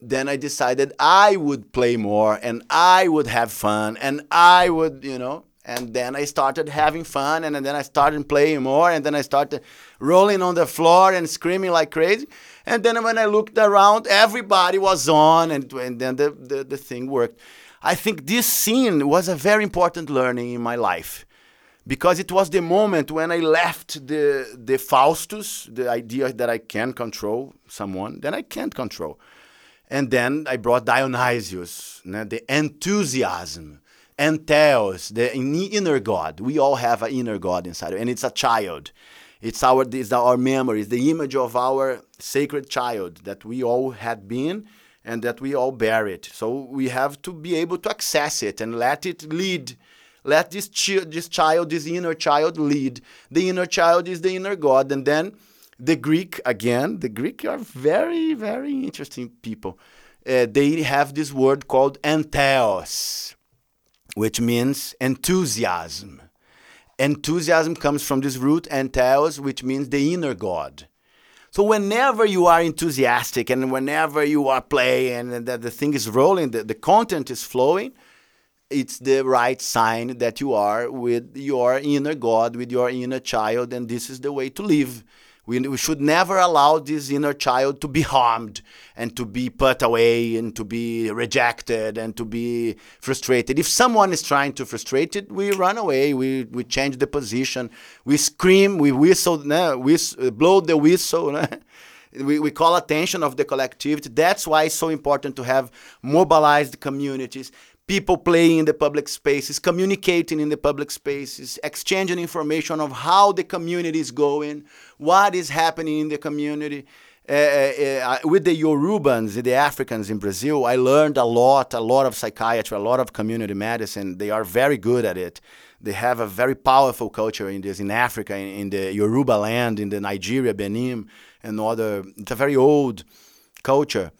[SPEAKER 2] Then I decided I would play more and I would have fun and I would, you know, and then I started having fun, and then I started playing more, and then I started rolling on the floor and screaming like crazy. And then when I looked around, everybody was on, and, and then the, the, the thing worked. I think this scene was a very important learning in my life because it was the moment when I left the, the Faustus, the idea that I can control someone, then I can't control. And then I brought Dionysius, the enthusiasm entheos, the inner God. We all have an inner God inside, and it's a child. It's our, it's our memory, it's the image of our sacred child that we all had been and that we all bear it. So we have to be able to access it and let it lead. Let this, chi- this child, this inner child, lead. The inner child is the inner God. And then the Greek, again, the Greek are very, very interesting people. Uh, they have this word called entheos which means enthusiasm. Enthusiasm comes from this root entheos, which means the inner God. So whenever you are enthusiastic and whenever you are playing and that the thing is rolling, the, the content is flowing, it's the right sign that you are with your inner God, with your inner child, and this is the way to live We, we should never allow this inner child to be harmed and to be put away and to be rejected and to be frustrated. If someone is trying to frustrate it, we run away, we, we change the position, we scream, we whistle, we blow the whistle. We, we call attention of the collectivity. That's why it's so important to have mobilized communities, people playing in the public spaces, communicating in the public spaces, exchanging information of how the community is going, what is happening in the community. Uh, uh, with the Yorubans, the Africans in Brazil, I learned a lot, a lot of psychiatry, a lot of community medicine. They are very good at it. They have a very powerful culture in this, in Africa, in, in the Yoruba land, in the Nigeria, Benin, and other. It's a very old culture.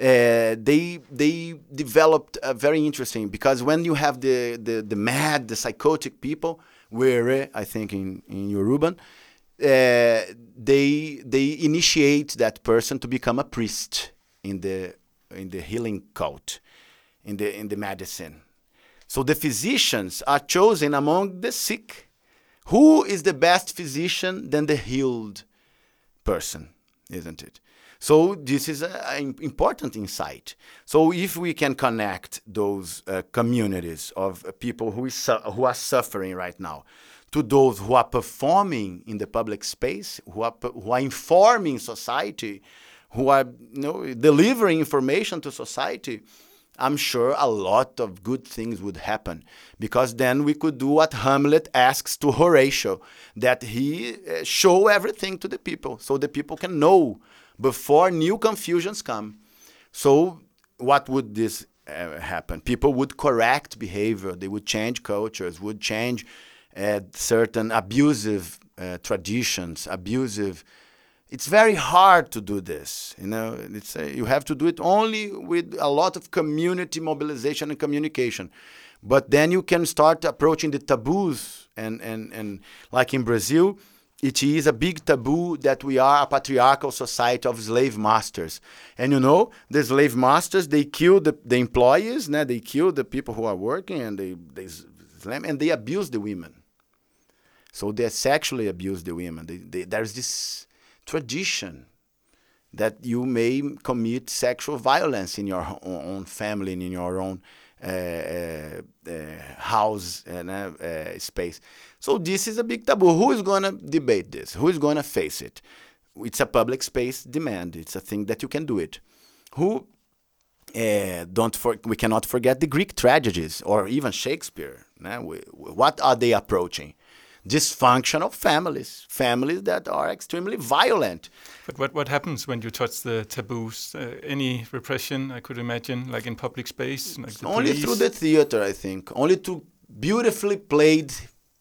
[SPEAKER 2] Uh, they they developed a very interesting because when you have the, the, the mad, the psychotic people, where I think in in Yoruban, uh, they they initiate that person to become a priest in the in the healing cult, in the in the medicine. So the physicians are chosen among the sick. Who is the best physician than the healed person, isn't it? So this is an important insight. So if we can connect those uh, communities of people who, is who are suffering right now to those who are performing in the public space, who are, who are informing society, who are you know, delivering information to society, I'm sure a lot of good things would happen because then we could do what Hamlet asks to Horatio that he uh, show everything to the people so the people can know before new confusions come. So, what would this uh, happen? People would correct behavior, they would change cultures, would change uh, certain abusive uh, traditions, abusive. It's very hard to do this. You know, it's uh, you have to do it only with a lot of community mobilization and communication. But then you can start approaching the taboos, and and and like in Brazil, it is a big taboo that we are a patriarchal society of slave masters. And you know, the slave masters, they kill the, the employees, né? they kill the people who are working, and they, they slam, and they abuse the women. So they sexually abuse the women. They, they, there's this tradition that you may commit sexual violence in your own family and in your own uh, uh, house and uh, space. So this is a big taboo. Who is going to debate this? Who is going to face it? It's a public space demand. It's a thing that you can do it. Who uh, don't for, we cannot forget the Greek tragedies or even Shakespeare. We, what are they approaching? Dysfunctional families, families that are extremely violent.
[SPEAKER 1] But what, what happens when you touch the taboos? Uh, any repression, I could imagine, like in public space? Like
[SPEAKER 2] Only
[SPEAKER 1] police?
[SPEAKER 2] through the theater, I think. Only to beautifully played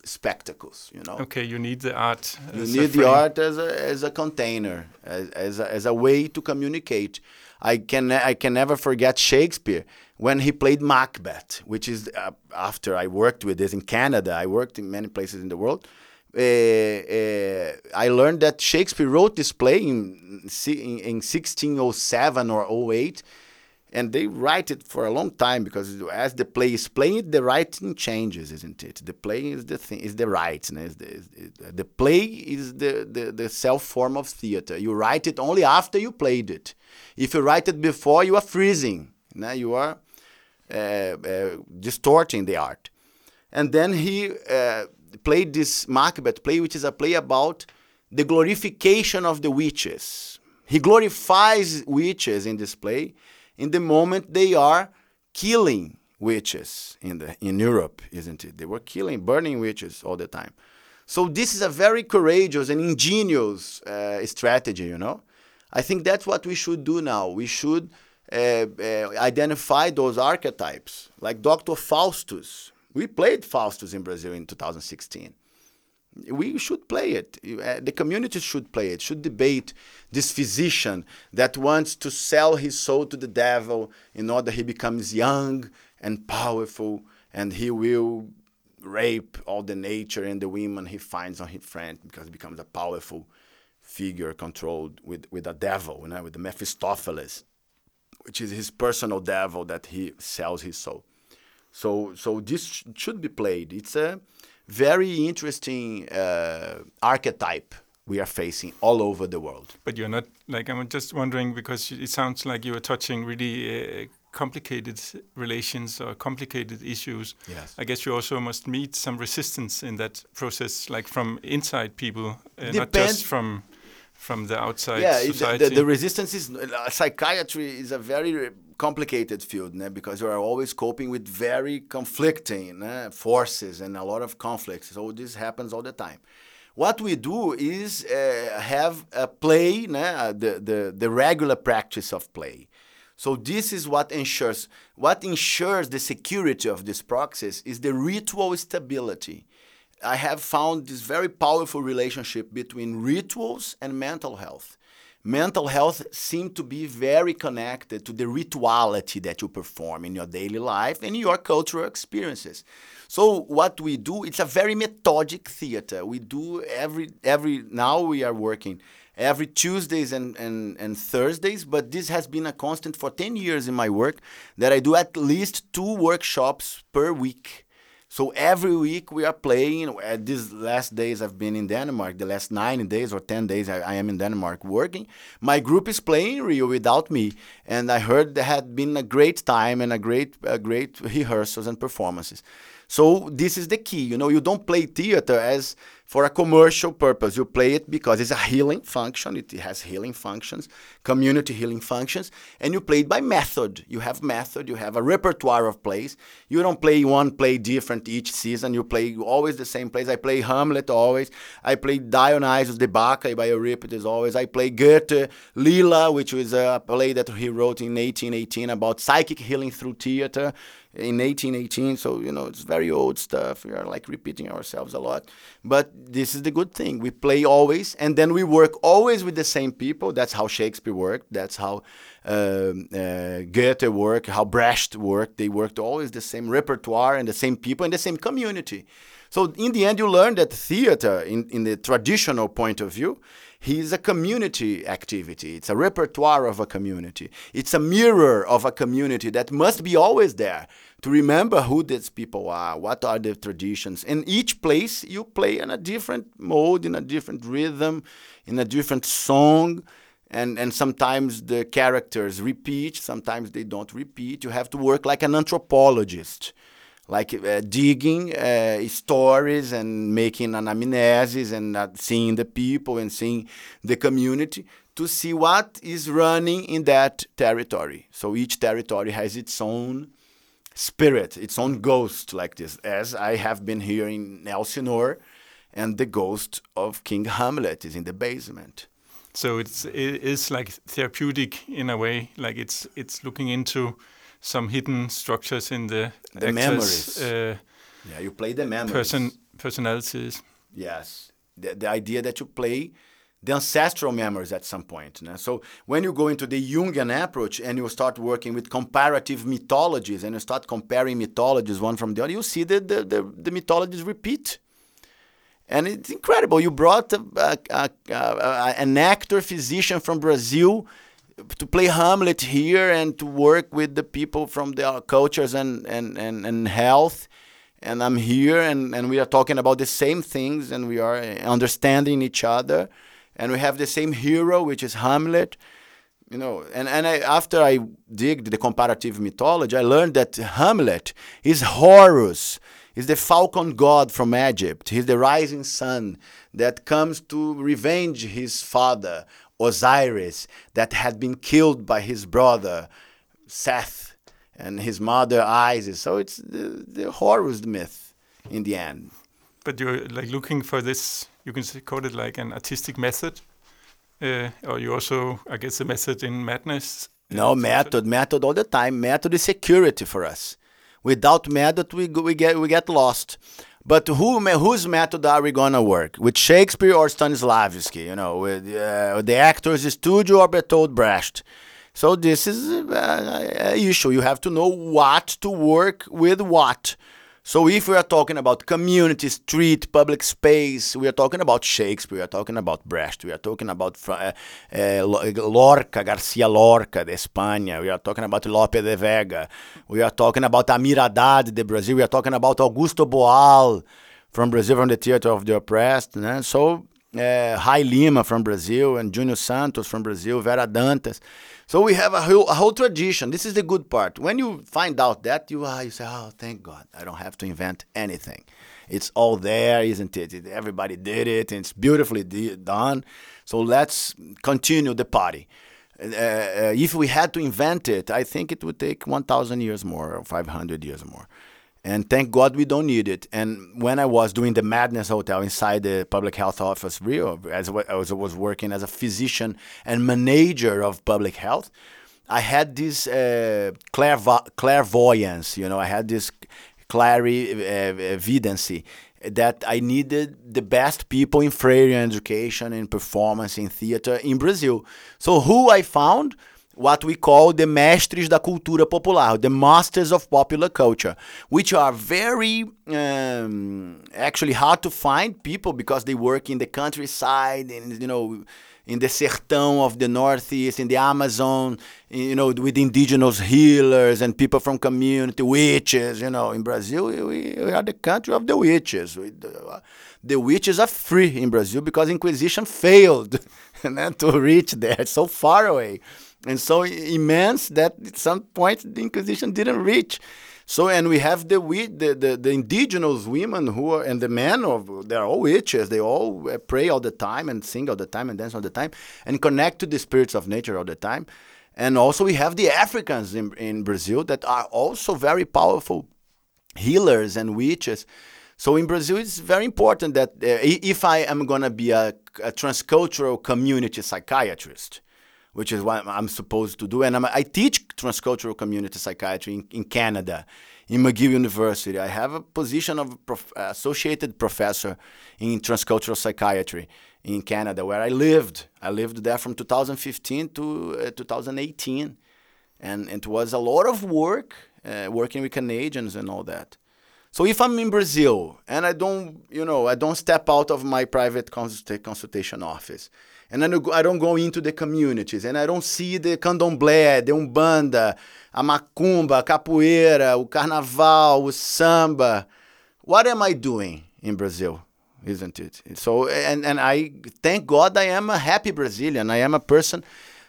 [SPEAKER 2] spectacles you know?
[SPEAKER 1] Okay you need the art
[SPEAKER 2] you need the art as a, as a container as, as, a, as a way to communicate. I can i can never forget shakespeare when he played macbeth which is uh, after i worked with this in canada i worked in many places in the world. Uh, uh, I learned that Shakespeare wrote this play in, in, in 1607 or 08 and they write it for a long time because as the play is playing, the writing changes, isn't it? The play is the thing, is the writing. Is the, is the play is the, the, the self form of theater. You write it only after you played it. If you write it before, you are freezing. Now you are uh, uh, distorting the art. And then he uh, played this Macbeth play, which is a play about the glorification of the witches. He glorifies witches in this play in the moment they are killing witches in the in Europe, isn't it? They were killing, burning witches all the time. So this is a very courageous and ingenious uh, strategy, you know. I think that's what we should do now. We should uh, uh, identify those archetypes, like Dr. Faustus. We played Faustus in Brazil in 2016 we should play it. Uh, the community should play it, should debate this physician that wants to sell his soul to the devil in order he becomes young and powerful and he will rape all the nature and the women he finds on his friend because he becomes a powerful figure controlled with, with a devil, you know, with the Mephistopheles, which is his personal devil that he sells his soul. So, so this sh should be played. It's a very interesting uh, archetype we are facing all over the world.
[SPEAKER 1] But you're not like I'm just wondering because it sounds like you are touching really uh, complicated relations or complicated issues.
[SPEAKER 2] Yes.
[SPEAKER 1] I guess you also must meet some resistance in that process, like from inside people, uh, not just from from the outside
[SPEAKER 2] yeah,
[SPEAKER 1] society.
[SPEAKER 2] the, the resistance is uh, psychiatry is a very complicated field né? because you are always coping with very conflicting né? forces and a lot of conflicts. So this happens all the time. What we do is uh, have a play, né? uh, the, the, the regular practice of play. So this is what ensures what ensures the security of this process is the ritual stability. I have found this very powerful relationship between rituals and mental health. Mental health seem to be very connected to the rituality that you perform in your daily life and your cultural experiences. So what we do, it's a very methodic theater. We do every every now we are working every Tuesdays and, and, and Thursdays, but this has been a constant for 10 years in my work that I do at least two workshops per week. So every week we are playing. At these last days I've been in Denmark, the last nine days or 10 days I, I am in Denmark working. My group is playing Rio without me. And I heard there had been a great time and a great, a great rehearsals and performances. So this is the key. You know, you don't play theater as for a commercial purpose. You play it because it's a healing function. It has healing functions, community healing functions, and you play it by method. You have method. You have a repertoire of plays. You don't play one play different each season. You play always the same plays. I play Hamlet always. I play Dionysus the Bacchae by Euripides always. I play Goethe Lila, which was a play that he wrote in 1818 about psychic healing through theater in 1818 so you know it's very old stuff. We are like repeating ourselves a lot. But this is the good thing. We play always and then we work always with the same people. That's how shakespeare worked. That's how um, uh, goethe worked how brecht worked. They worked always the same repertoire and the same people and the same community. So in the end you learn that theater in, in the traditional point of view is a community activity. It's a repertoire of a community. It's a mirror of a community that must be always there to remember who these people are, what are the traditions. In each place, you play in a different mode, in a different rhythm, in a different song. And, and sometimes the characters repeat, sometimes they don't repeat. You have to work like an anthropologist like uh, digging uh, stories and making anamnesis and uh, seeing the people and seeing the community to see what is running in that territory. So each territory has its own spirit, its own ghost, like this, as I have been here in Elsinore, and the ghost of King Hamlet is in the basement.
[SPEAKER 1] So it's it is like therapeutic in a way, like it's it's looking into some hidden structures in the,
[SPEAKER 2] The
[SPEAKER 1] actors'
[SPEAKER 2] memories.
[SPEAKER 1] Uh,
[SPEAKER 2] Yeah, you play the memories.
[SPEAKER 1] person personalities.
[SPEAKER 2] Yes. The, the idea that you play the ancestral memories at some point. So when you go into the Jungian approach and you start working with comparative mythologies and you start comparing mythologies one from the other, you see that the, the, the mythologies repeat. And it's incredible. You brought a, a, a, a, an actor physician from Brazil to play Hamlet here and to work with the people from the cultures and, and, and, and health and I'm here and, and we are talking about the same things and we are understanding each other and we have the same hero which is Hamlet you know and, and I, after I digged the comparative mythology I learned that Hamlet is Horus is the falcon god from Egypt he's the rising sun that comes to revenge his father Osiris that had been killed by his brother Seth and his mother Isis. So it's the, the Horus myth in the end.
[SPEAKER 1] But you're like looking for this. You can call it like an artistic method, uh, or you also, I guess, a method in madness.
[SPEAKER 2] No method, method all the time. Method is security for us. Without method, we we get we get lost. But who whose method are we gonna work with Shakespeare or Stanislavski? You know, with uh, the actors' studio or Bertolt Brecht. So this is an issue. You have to know what to work with what. So if we are talking about community, street, public space, we are talking about Shakespeare, we are talking about Brecht, we are talking about uh, uh, Lorca, Garcia Lorca de España, we are talking about Lope de Vega, we are talking about Amir de Brazil, we are talking about Augusto Boal from Brazil, from the Theater of the Oppressed. Né? So uh, Rai Lima from Brazil, and Junior Santos from Brazil, Vera Dantas. So we have a whole, a whole tradition. This is the good part. When you find out that, you, uh, you say, oh, thank God, I don't have to invent anything. It's all there, isn't it? Everybody did it, and it's beautifully done. So let's continue the party. Uh, uh, if we had to invent it, I think it would take 1,000 years more or 500 years more. And thank God we don't need it. And when I was doing the Madness Hotel inside the public health office, Rio, as I was working as a physician and manager of public health, I had this uh, clairvo- clairvoyance. You know, I had this clarividency uh, that I needed the best people in Freire education, in performance, in theater in Brazil. So who I found? What we call the mestres da cultura popular, the masters of popular culture, which are very um, actually hard to find people because they work in the countryside and you know in the sertão of the northeast, in the Amazon, you know, with indigenous healers and people from community, witches. You know, in Brazil, we, we are the country of the witches. We, the, the witches are free in Brazil because Inquisition failed to reach there. So far away and so immense that at some point the Inquisition didn't reach. So and we have the the the, the indigenous women who are and the men of they're all witches. They all pray all the time and sing all the time and dance all the time and connect to the spirits of nature all the time. And also we have the Africans in, in Brazil that are also very powerful healers and witches. So in Brazil, it's very important that uh, if I am going to be a, a transcultural community psychiatrist, which is what I'm supposed to do. And I'm, i teach transcultural community psychiatry in, in, Canada, in McGill University. I have a position of prof, associated professor in transcultural psychiatry in Canada, where I lived. I lived there from 2015 to uh, 2018, and, it was a lot of work uh, working with Canadians and all that. So if I'm in Brazil and I don't, you know, I don't step out of my private consultation office and I don't, I don't go into the communities, and I don't see the candomblé, the umbanda, a macumba, a capoeira, o carnaval, o samba. What am I doing in Brazil? Isn't it? So, and, and I thank God I am a happy Brazilian. I am a person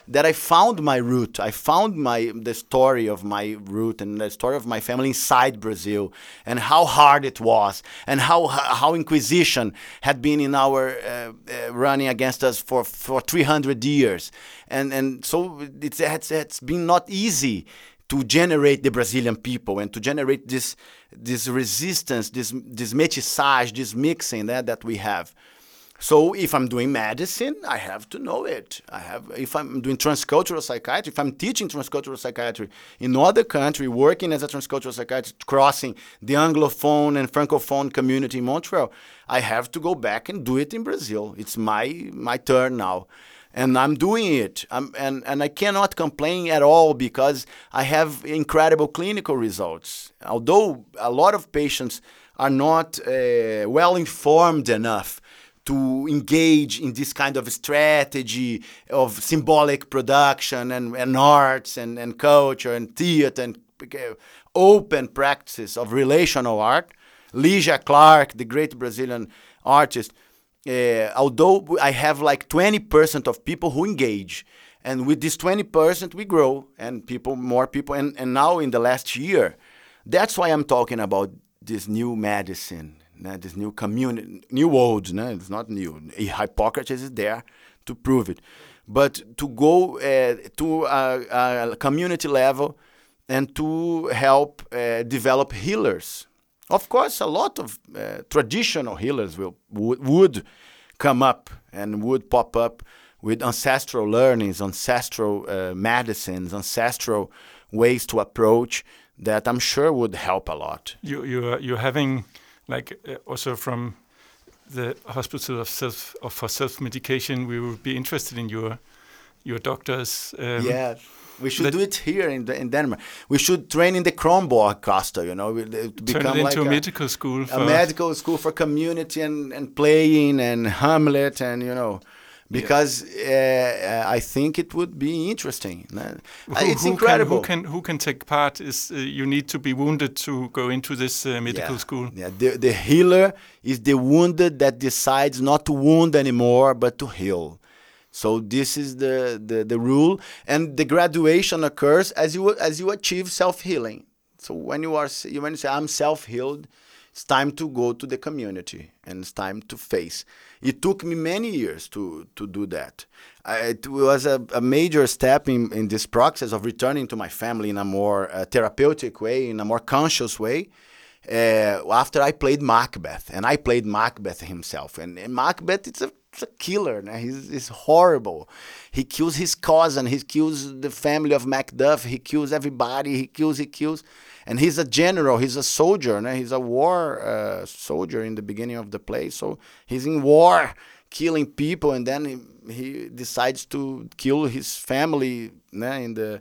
[SPEAKER 2] that I found my root. I found my the story of my root and the story of my family inside Brazil, and how hard it was, and how how Inquisition had been in our uh, uh, running against us for for 300 years, and and so it's it's, it's been not easy to generate the Brazilian people and to generate this this resistance, this this métissage, this mixing that, that we have. So if I'm doing medicine, I have to know it. I have if I'm doing transcultural psychiatry, if I'm teaching transcultural psychiatry in other country, working as a transcultural psychiatrist, crossing the anglophone and francophone community in Montreal, I have to go back and do it in Brazil. It's my my turn now. And I'm doing it. I'm, and, and I cannot complain at all because I have incredible clinical results. Although a lot of patients are not uh, well informed enough to engage in this kind of strategy of symbolic production and, and arts and, and culture and theater and open practice of relational art. Lygia Clark, the great Brazilian artist, uh, although I have like 20% of people who engage, and with this 20% we grow and people, more people, and, and now in the last year, that's why I'm talking about this new medicine né, this new community, new world, né? It's not new. Hippocrates is there to prove it, but to go uh, to a, a, community level and to help uh, develop healers. Of course, a lot of uh, traditional healers will would, would come up and would pop up with ancestral learnings, ancestral uh, medicines, ancestral ways to approach that I'm sure would help a lot.
[SPEAKER 1] You you you're having like uh, also from the hospital of self of for self medication, we would be interested in your your doctors.
[SPEAKER 2] Um, yeah, we should do it here in, in Denmark. We should train in the Kronborg Castle, you know,
[SPEAKER 1] to become turn it into like a, medical school.
[SPEAKER 2] a medical school for community and, and playing and Hamlet and you know because uh, I think it would be interesting. Uh,
[SPEAKER 1] Who,
[SPEAKER 2] it's
[SPEAKER 1] who
[SPEAKER 2] incredible.
[SPEAKER 1] Can, who can who can take part? Is uh, you need to be wounded to go into this uh, medical
[SPEAKER 2] yeah.
[SPEAKER 1] school?
[SPEAKER 2] Yeah, the, the healer is the wounded that decides not to wound anymore, but to heal. So this is the, the, the rule, and the graduation occurs as you as you achieve self healing. So when you are when you say I'm self healed, it's time to go to the community and it's time to face. It took me many years to to do that. I, it was a, a, major step in, in this process of returning to my family in a more uh, therapeutic way, in a more conscious way. Uh, after I played Macbeth, and I played Macbeth himself, and, and Macbeth it's a, it's a killer. He's, he's horrible. He kills his cousin. He kills the family of Macduff. He kills everybody. He kills. He kills and he's a general he's a soldier né? he's a war uh, soldier in the beginning of the play so he's in war killing people and then he, he decides to kill his family né? in the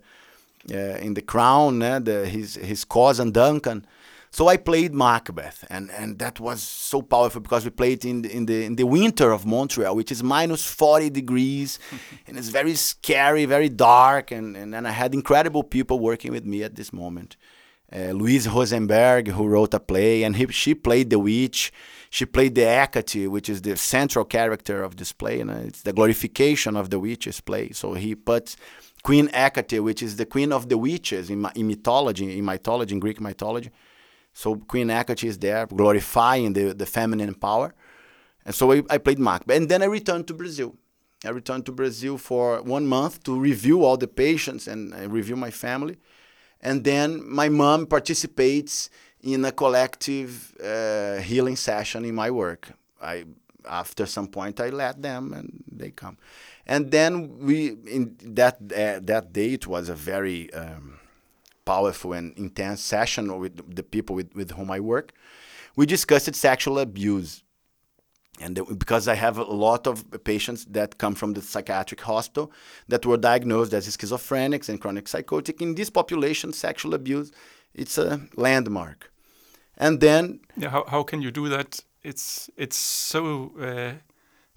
[SPEAKER 2] uh, in the crown né? the, his his cousin Duncan so I played Macbeth, and, and that was so powerful because we played in the, in the in the winter of Montreal, which is minus 40 degrees, and it's very scary, very dark, and, and, and I had incredible people working with me at this moment uh, Louise Rosenberg, who wrote a play, and he, she played the witch. She played the Hecate, which is the central character of this play. And it's the glorification of the witches play. So he puts Queen Hecate, which is the queen of the witches in, in mythology, in mythology, in Greek mythology. So Queen Hecate is there, glorifying the, the feminine power. And so I, I played Macbeth. And then I returned to Brazil. I returned to Brazil for one month to review all the patients and uh, review my family and then my mom participates in a collective uh, healing session in my work. I after some point I let them and they come, and then we in that uh, that day it was a very um, powerful and intense session with the people with, with whom I work. We discussed sexual abuse and because I have a lot of patients that come from the psychiatric hospital that were diagnosed as schizophrenics and chronic psychotic, in this population, sexual abuse it's a landmark. And then,
[SPEAKER 1] yeah, how how can you do that? It's it's so uh,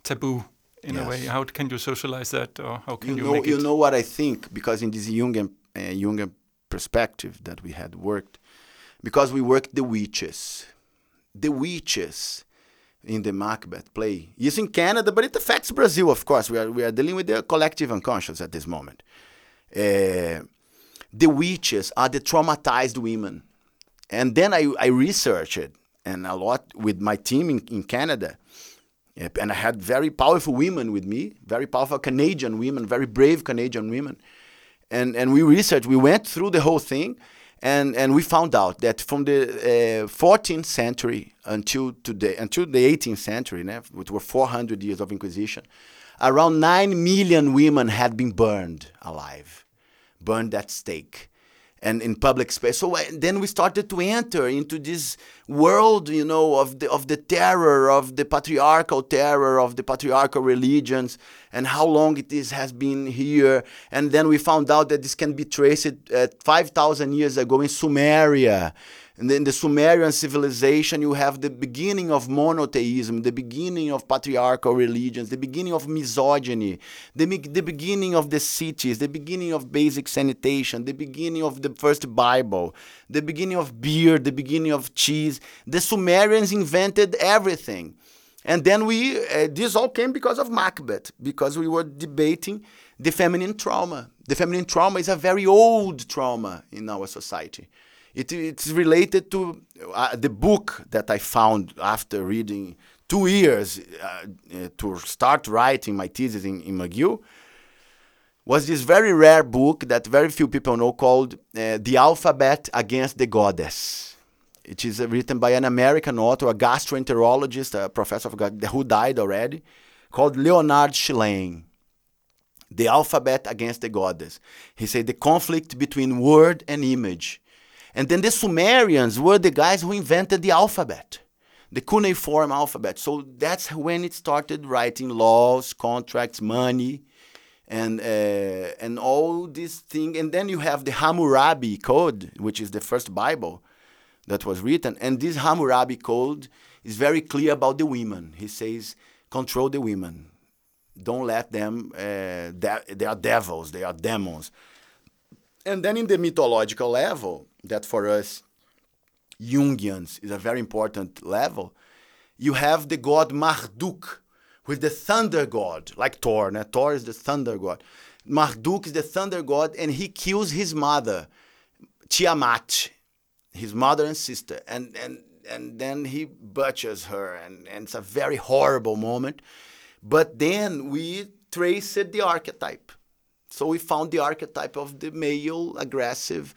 [SPEAKER 1] taboo in yes. a way. How can you socialize that, or how can
[SPEAKER 2] you,
[SPEAKER 1] you,
[SPEAKER 2] know? you know what I think because in this Jungian uh, Jungian perspective that we had worked, because we worked the witches, the witches in the Macbeth play. It's in Canada, but it affects Brazil, of course. We are, we are dealing with the collective unconscious at this moment. Uh, the witches are the traumatized women. And then I, I researched, and a lot with my team in, in Canada. And I had very powerful women with me, very powerful Canadian women, very brave Canadian women. And, and we researched, we went through the whole thing and and we found out that from the uh, 14th century until today, until the 18th century, né, which were 400 years of Inquisition, around nine million women had been burned alive, burned at stake and in public space. So uh, then we started to enter into this world, you know, of the of the terror, of the patriarchal terror, of the patriarchal religions, and how long it is has been here. And then we found out that this can be traced at 5,000 years ago in Sumeria. And in the Sumerian civilization, you have the beginning of monotheism, the beginning of patriarchal religions, the beginning of misogyny, the, the beginning of the cities, the beginning of basic sanitation, the beginning of the first Bible, the beginning of beer, the beginning of cheese. The Sumerians invented everything. And then we, uh, this all came because of Macbeth, because we were debating the feminine trauma. The feminine trauma is a very old trauma in our society. It, it's related to uh, the book that I found after reading two years uh, uh, to start writing my thesis in, in McGill. Was this very rare book that very few people know called uh, The Alphabet Against the Goddess. It is uh, written by an American author, a gastroenterologist, a professor of God, who died already, called Leonard Shlain. The Alphabet Against the Goddess. He said the conflict between word and image and then the Sumerians were the guys who invented the alphabet, the cuneiform alphabet. So that's when it started writing laws, contracts, money, and uh, and all these things. And then you have the Hammurabi Code, which is the first Bible that was written. And this Hammurabi Code is very clear about the women. He says, control the women. Don't let them. Uh, they are devils. They are demons. And then in the mythological level, that for us Jungians is a very important level. You have the god Marduk, is the thunder god, like Thor. Né? Thor is the thunder god. Marduk is the thunder god, and he kills his mother, Tiamat, his mother and sister, and and and then he butchers her, and, and it's a very horrible moment. But then we traced the archetype. So we found the archetype of the male aggressive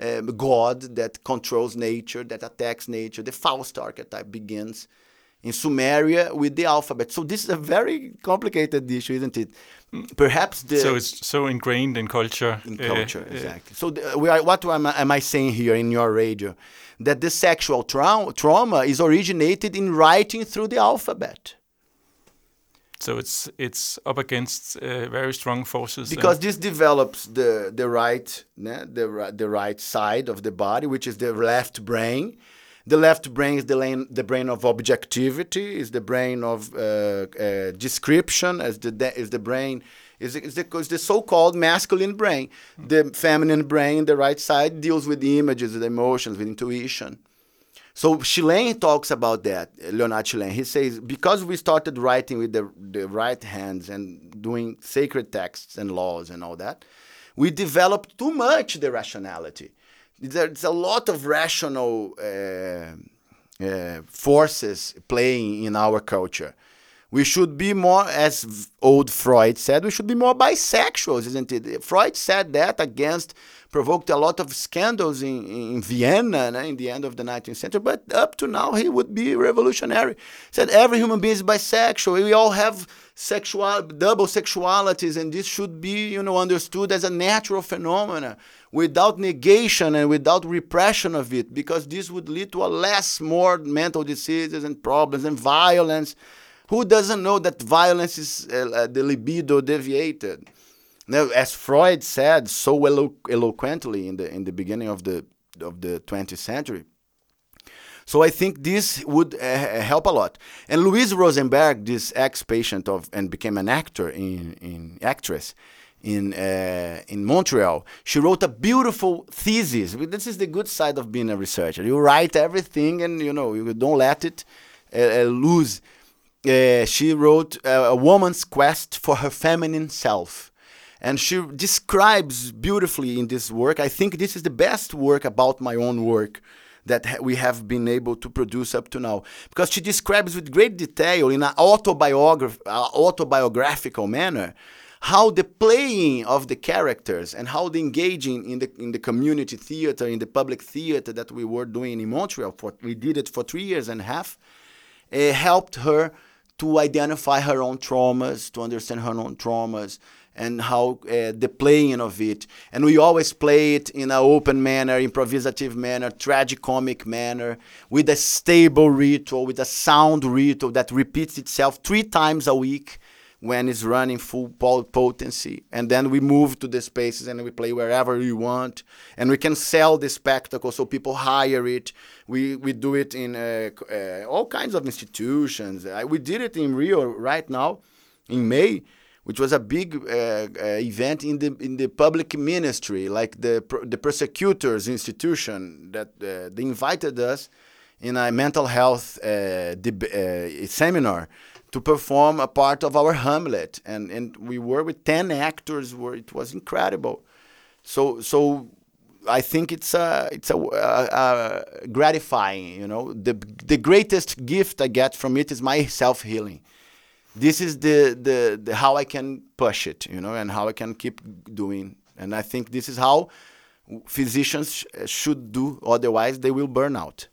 [SPEAKER 2] um, god that controls nature, that attacks nature. The Faust archetype begins in Sumeria with the alphabet. So this is a very complicated issue, isn't it? Perhaps the
[SPEAKER 1] so it's so ingrained in culture.
[SPEAKER 2] In culture, uh, exactly. So the, we are, what am I, am I, saying here in your radio? That the sexual tra trauma is originated in writing through the alphabet.
[SPEAKER 1] So it's it's up against uh, very strong forces.
[SPEAKER 2] Because this develops the the right the the right side of the body, which is the left brain. The left brain is the, lane, the brain of objectivity, is the brain of uh, uh, description, as the is the brain is, is the, is the so-called masculine brain. The feminine brain, the right side, deals with the images, with emotions, with intuition. So Shlain talks about that, Leonard Shlain. He says, because we started writing with the, the right hands and doing sacred texts and laws and all that, we developed too much the rationality. There's a lot of rational uh, uh, forces playing in our culture. We should be more, as old Freud said, we should be more bisexuals, isn't it? Freud said that against provoked a lot of scandals in, in Vienna né, in the end of the 19th century, but up to now he would be revolutionary. Said every human being is bisexual. We all have sexual double sexualities, and this should be you know understood as a natural phenomenon without negation and without repression of it, because this would lead to a less more mental diseases and problems and violence. Who doesn't know that violence is uh, the libido deviated? Now, as Freud said so elo eloquently in the in the beginning of the of the 20th century. So I think this would uh, help a lot. And Louise Rosenberg, this ex-patient of and became an actor in in actress in uh, in Montreal, she wrote a beautiful thesis. This is the good side of being a researcher. You write everything, and you know you don't let it uh, lose. She wrote a woman's quest for her feminine self and she describes beautifully in this work. I think this is the best work about my own work that we have been able to produce up to now because she describes with great detail in an autobiograph autobiographical manner how the playing of the characters and how the engaging in the in the community theater in the public theater that we were doing in Montreal for we did it for three years and a half uh, helped her to identify her own traumas to understand her own traumas and how uh, the playing of it. And we always play it in an open manner, improvisative manner, tragicomic manner, with a stable ritual, with a sound ritual that repeats itself three times a week when it's running full potency. And then we move to the spaces and we play wherever we want. And we can sell the spectacle so people hire it. We, we do it in uh, uh, all kinds of institutions. We did it in Rio right now in May which was a big uh, uh, event in the in the public ministry, like the the prosecutors institution that uh, they invited us in a mental health uh, seminar to perform a part of our Hamlet, and and we were with ten actors. Where it was incredible. So so I think it's a it's a, a, a, gratifying. You know, the the greatest gift I get from it is my self healing this is the, the, the how I can push it, you know, and how I can keep doing. And I think this is how physicians uh, should do. Otherwise, they will burn out.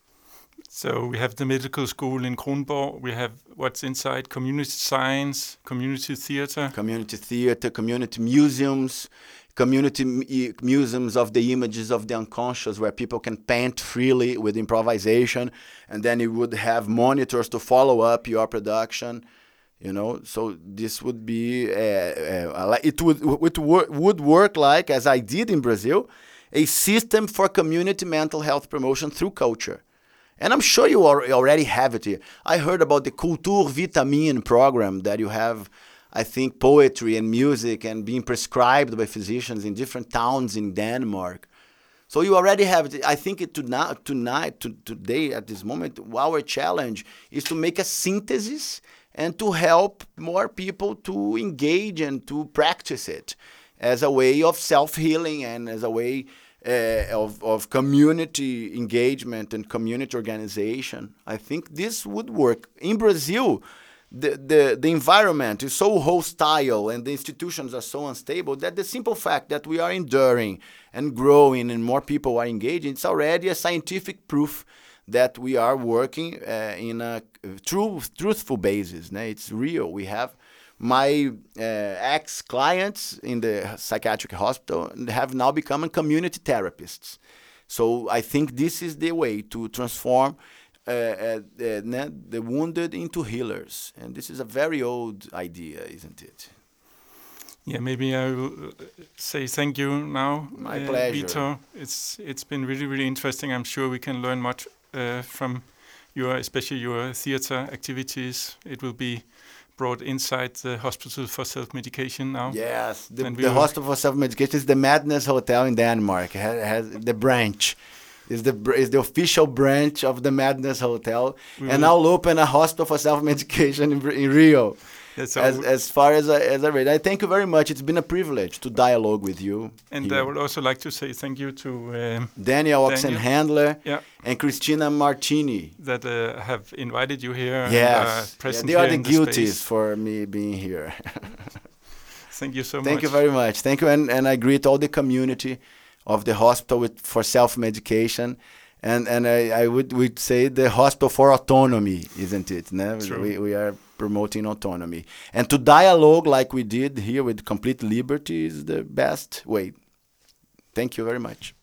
[SPEAKER 1] So we have the medical school in Kronborg. We have what's inside community science, community theater,
[SPEAKER 2] community theater, community museums, community museums of the images of the unconscious, where people can paint freely with improvisation, and then you would have monitors to follow up your production you know so this would be uh, uh, it would it would work like as i did in brazil a system for community mental health promotion through culture and i'm sure you already have it here i heard about the culture vitamin program that you have I think poetry and music and being prescribed by physicians in different towns in Denmark. So you already have. It. I think it to tonight, tonight, to, today, at this moment, our challenge is to make a synthesis and to help more people to engage and to practice it as a way of self healing and as a way uh, of, of community engagement and community organization. I think this would work. In Brazil, the, the, the environment is so hostile and the institutions are so unstable that the simple fact that we are enduring and growing and more people are engaging, it's already a scientific proof that we are working uh, in a true, truthful basis. Né? It's real. We have my uh, ex clients in the psychiatric hospital have now become community therapists. So I think this is the way to transform uh, uh, the wounded into healers. And this is a very old idea, isn't it?
[SPEAKER 1] Yeah, maybe I will uh, say thank you now.
[SPEAKER 2] My uh, pleasure.
[SPEAKER 1] Vito. It's it's been really really interesting. I'm sure we can learn much uh, from your, especially your theater activities. It will be brought inside the hospital for self-medication now.
[SPEAKER 2] Yes, the, the hospital for self-medication is the Madness Hotel in Denmark. It has, has the branch is the is the official branch of the Madness Hotel, we and I'll open a hospital for self medication in, in, Rio. So as, as far as I, as I read, I thank you very much. It's been a privilege to dialogue with you.
[SPEAKER 1] And here. I would also like to say thank you to um,
[SPEAKER 2] Daniel Oxenhandler yeah. and Christina Martini
[SPEAKER 1] that uh, have invited you here.
[SPEAKER 2] Yes, and, uh, yeah, they are the guilties for me being here.
[SPEAKER 1] thank you so
[SPEAKER 2] thank
[SPEAKER 1] much.
[SPEAKER 2] Thank you very much. Thank you, and, and I greet all the community of the hospital with, for self medication. And, and I, I would, would say the hospital for autonomy, isn't it? No? We, we are promoting autonomy. And to dialogue like we did here with complete liberty is the best way. Thank you very much.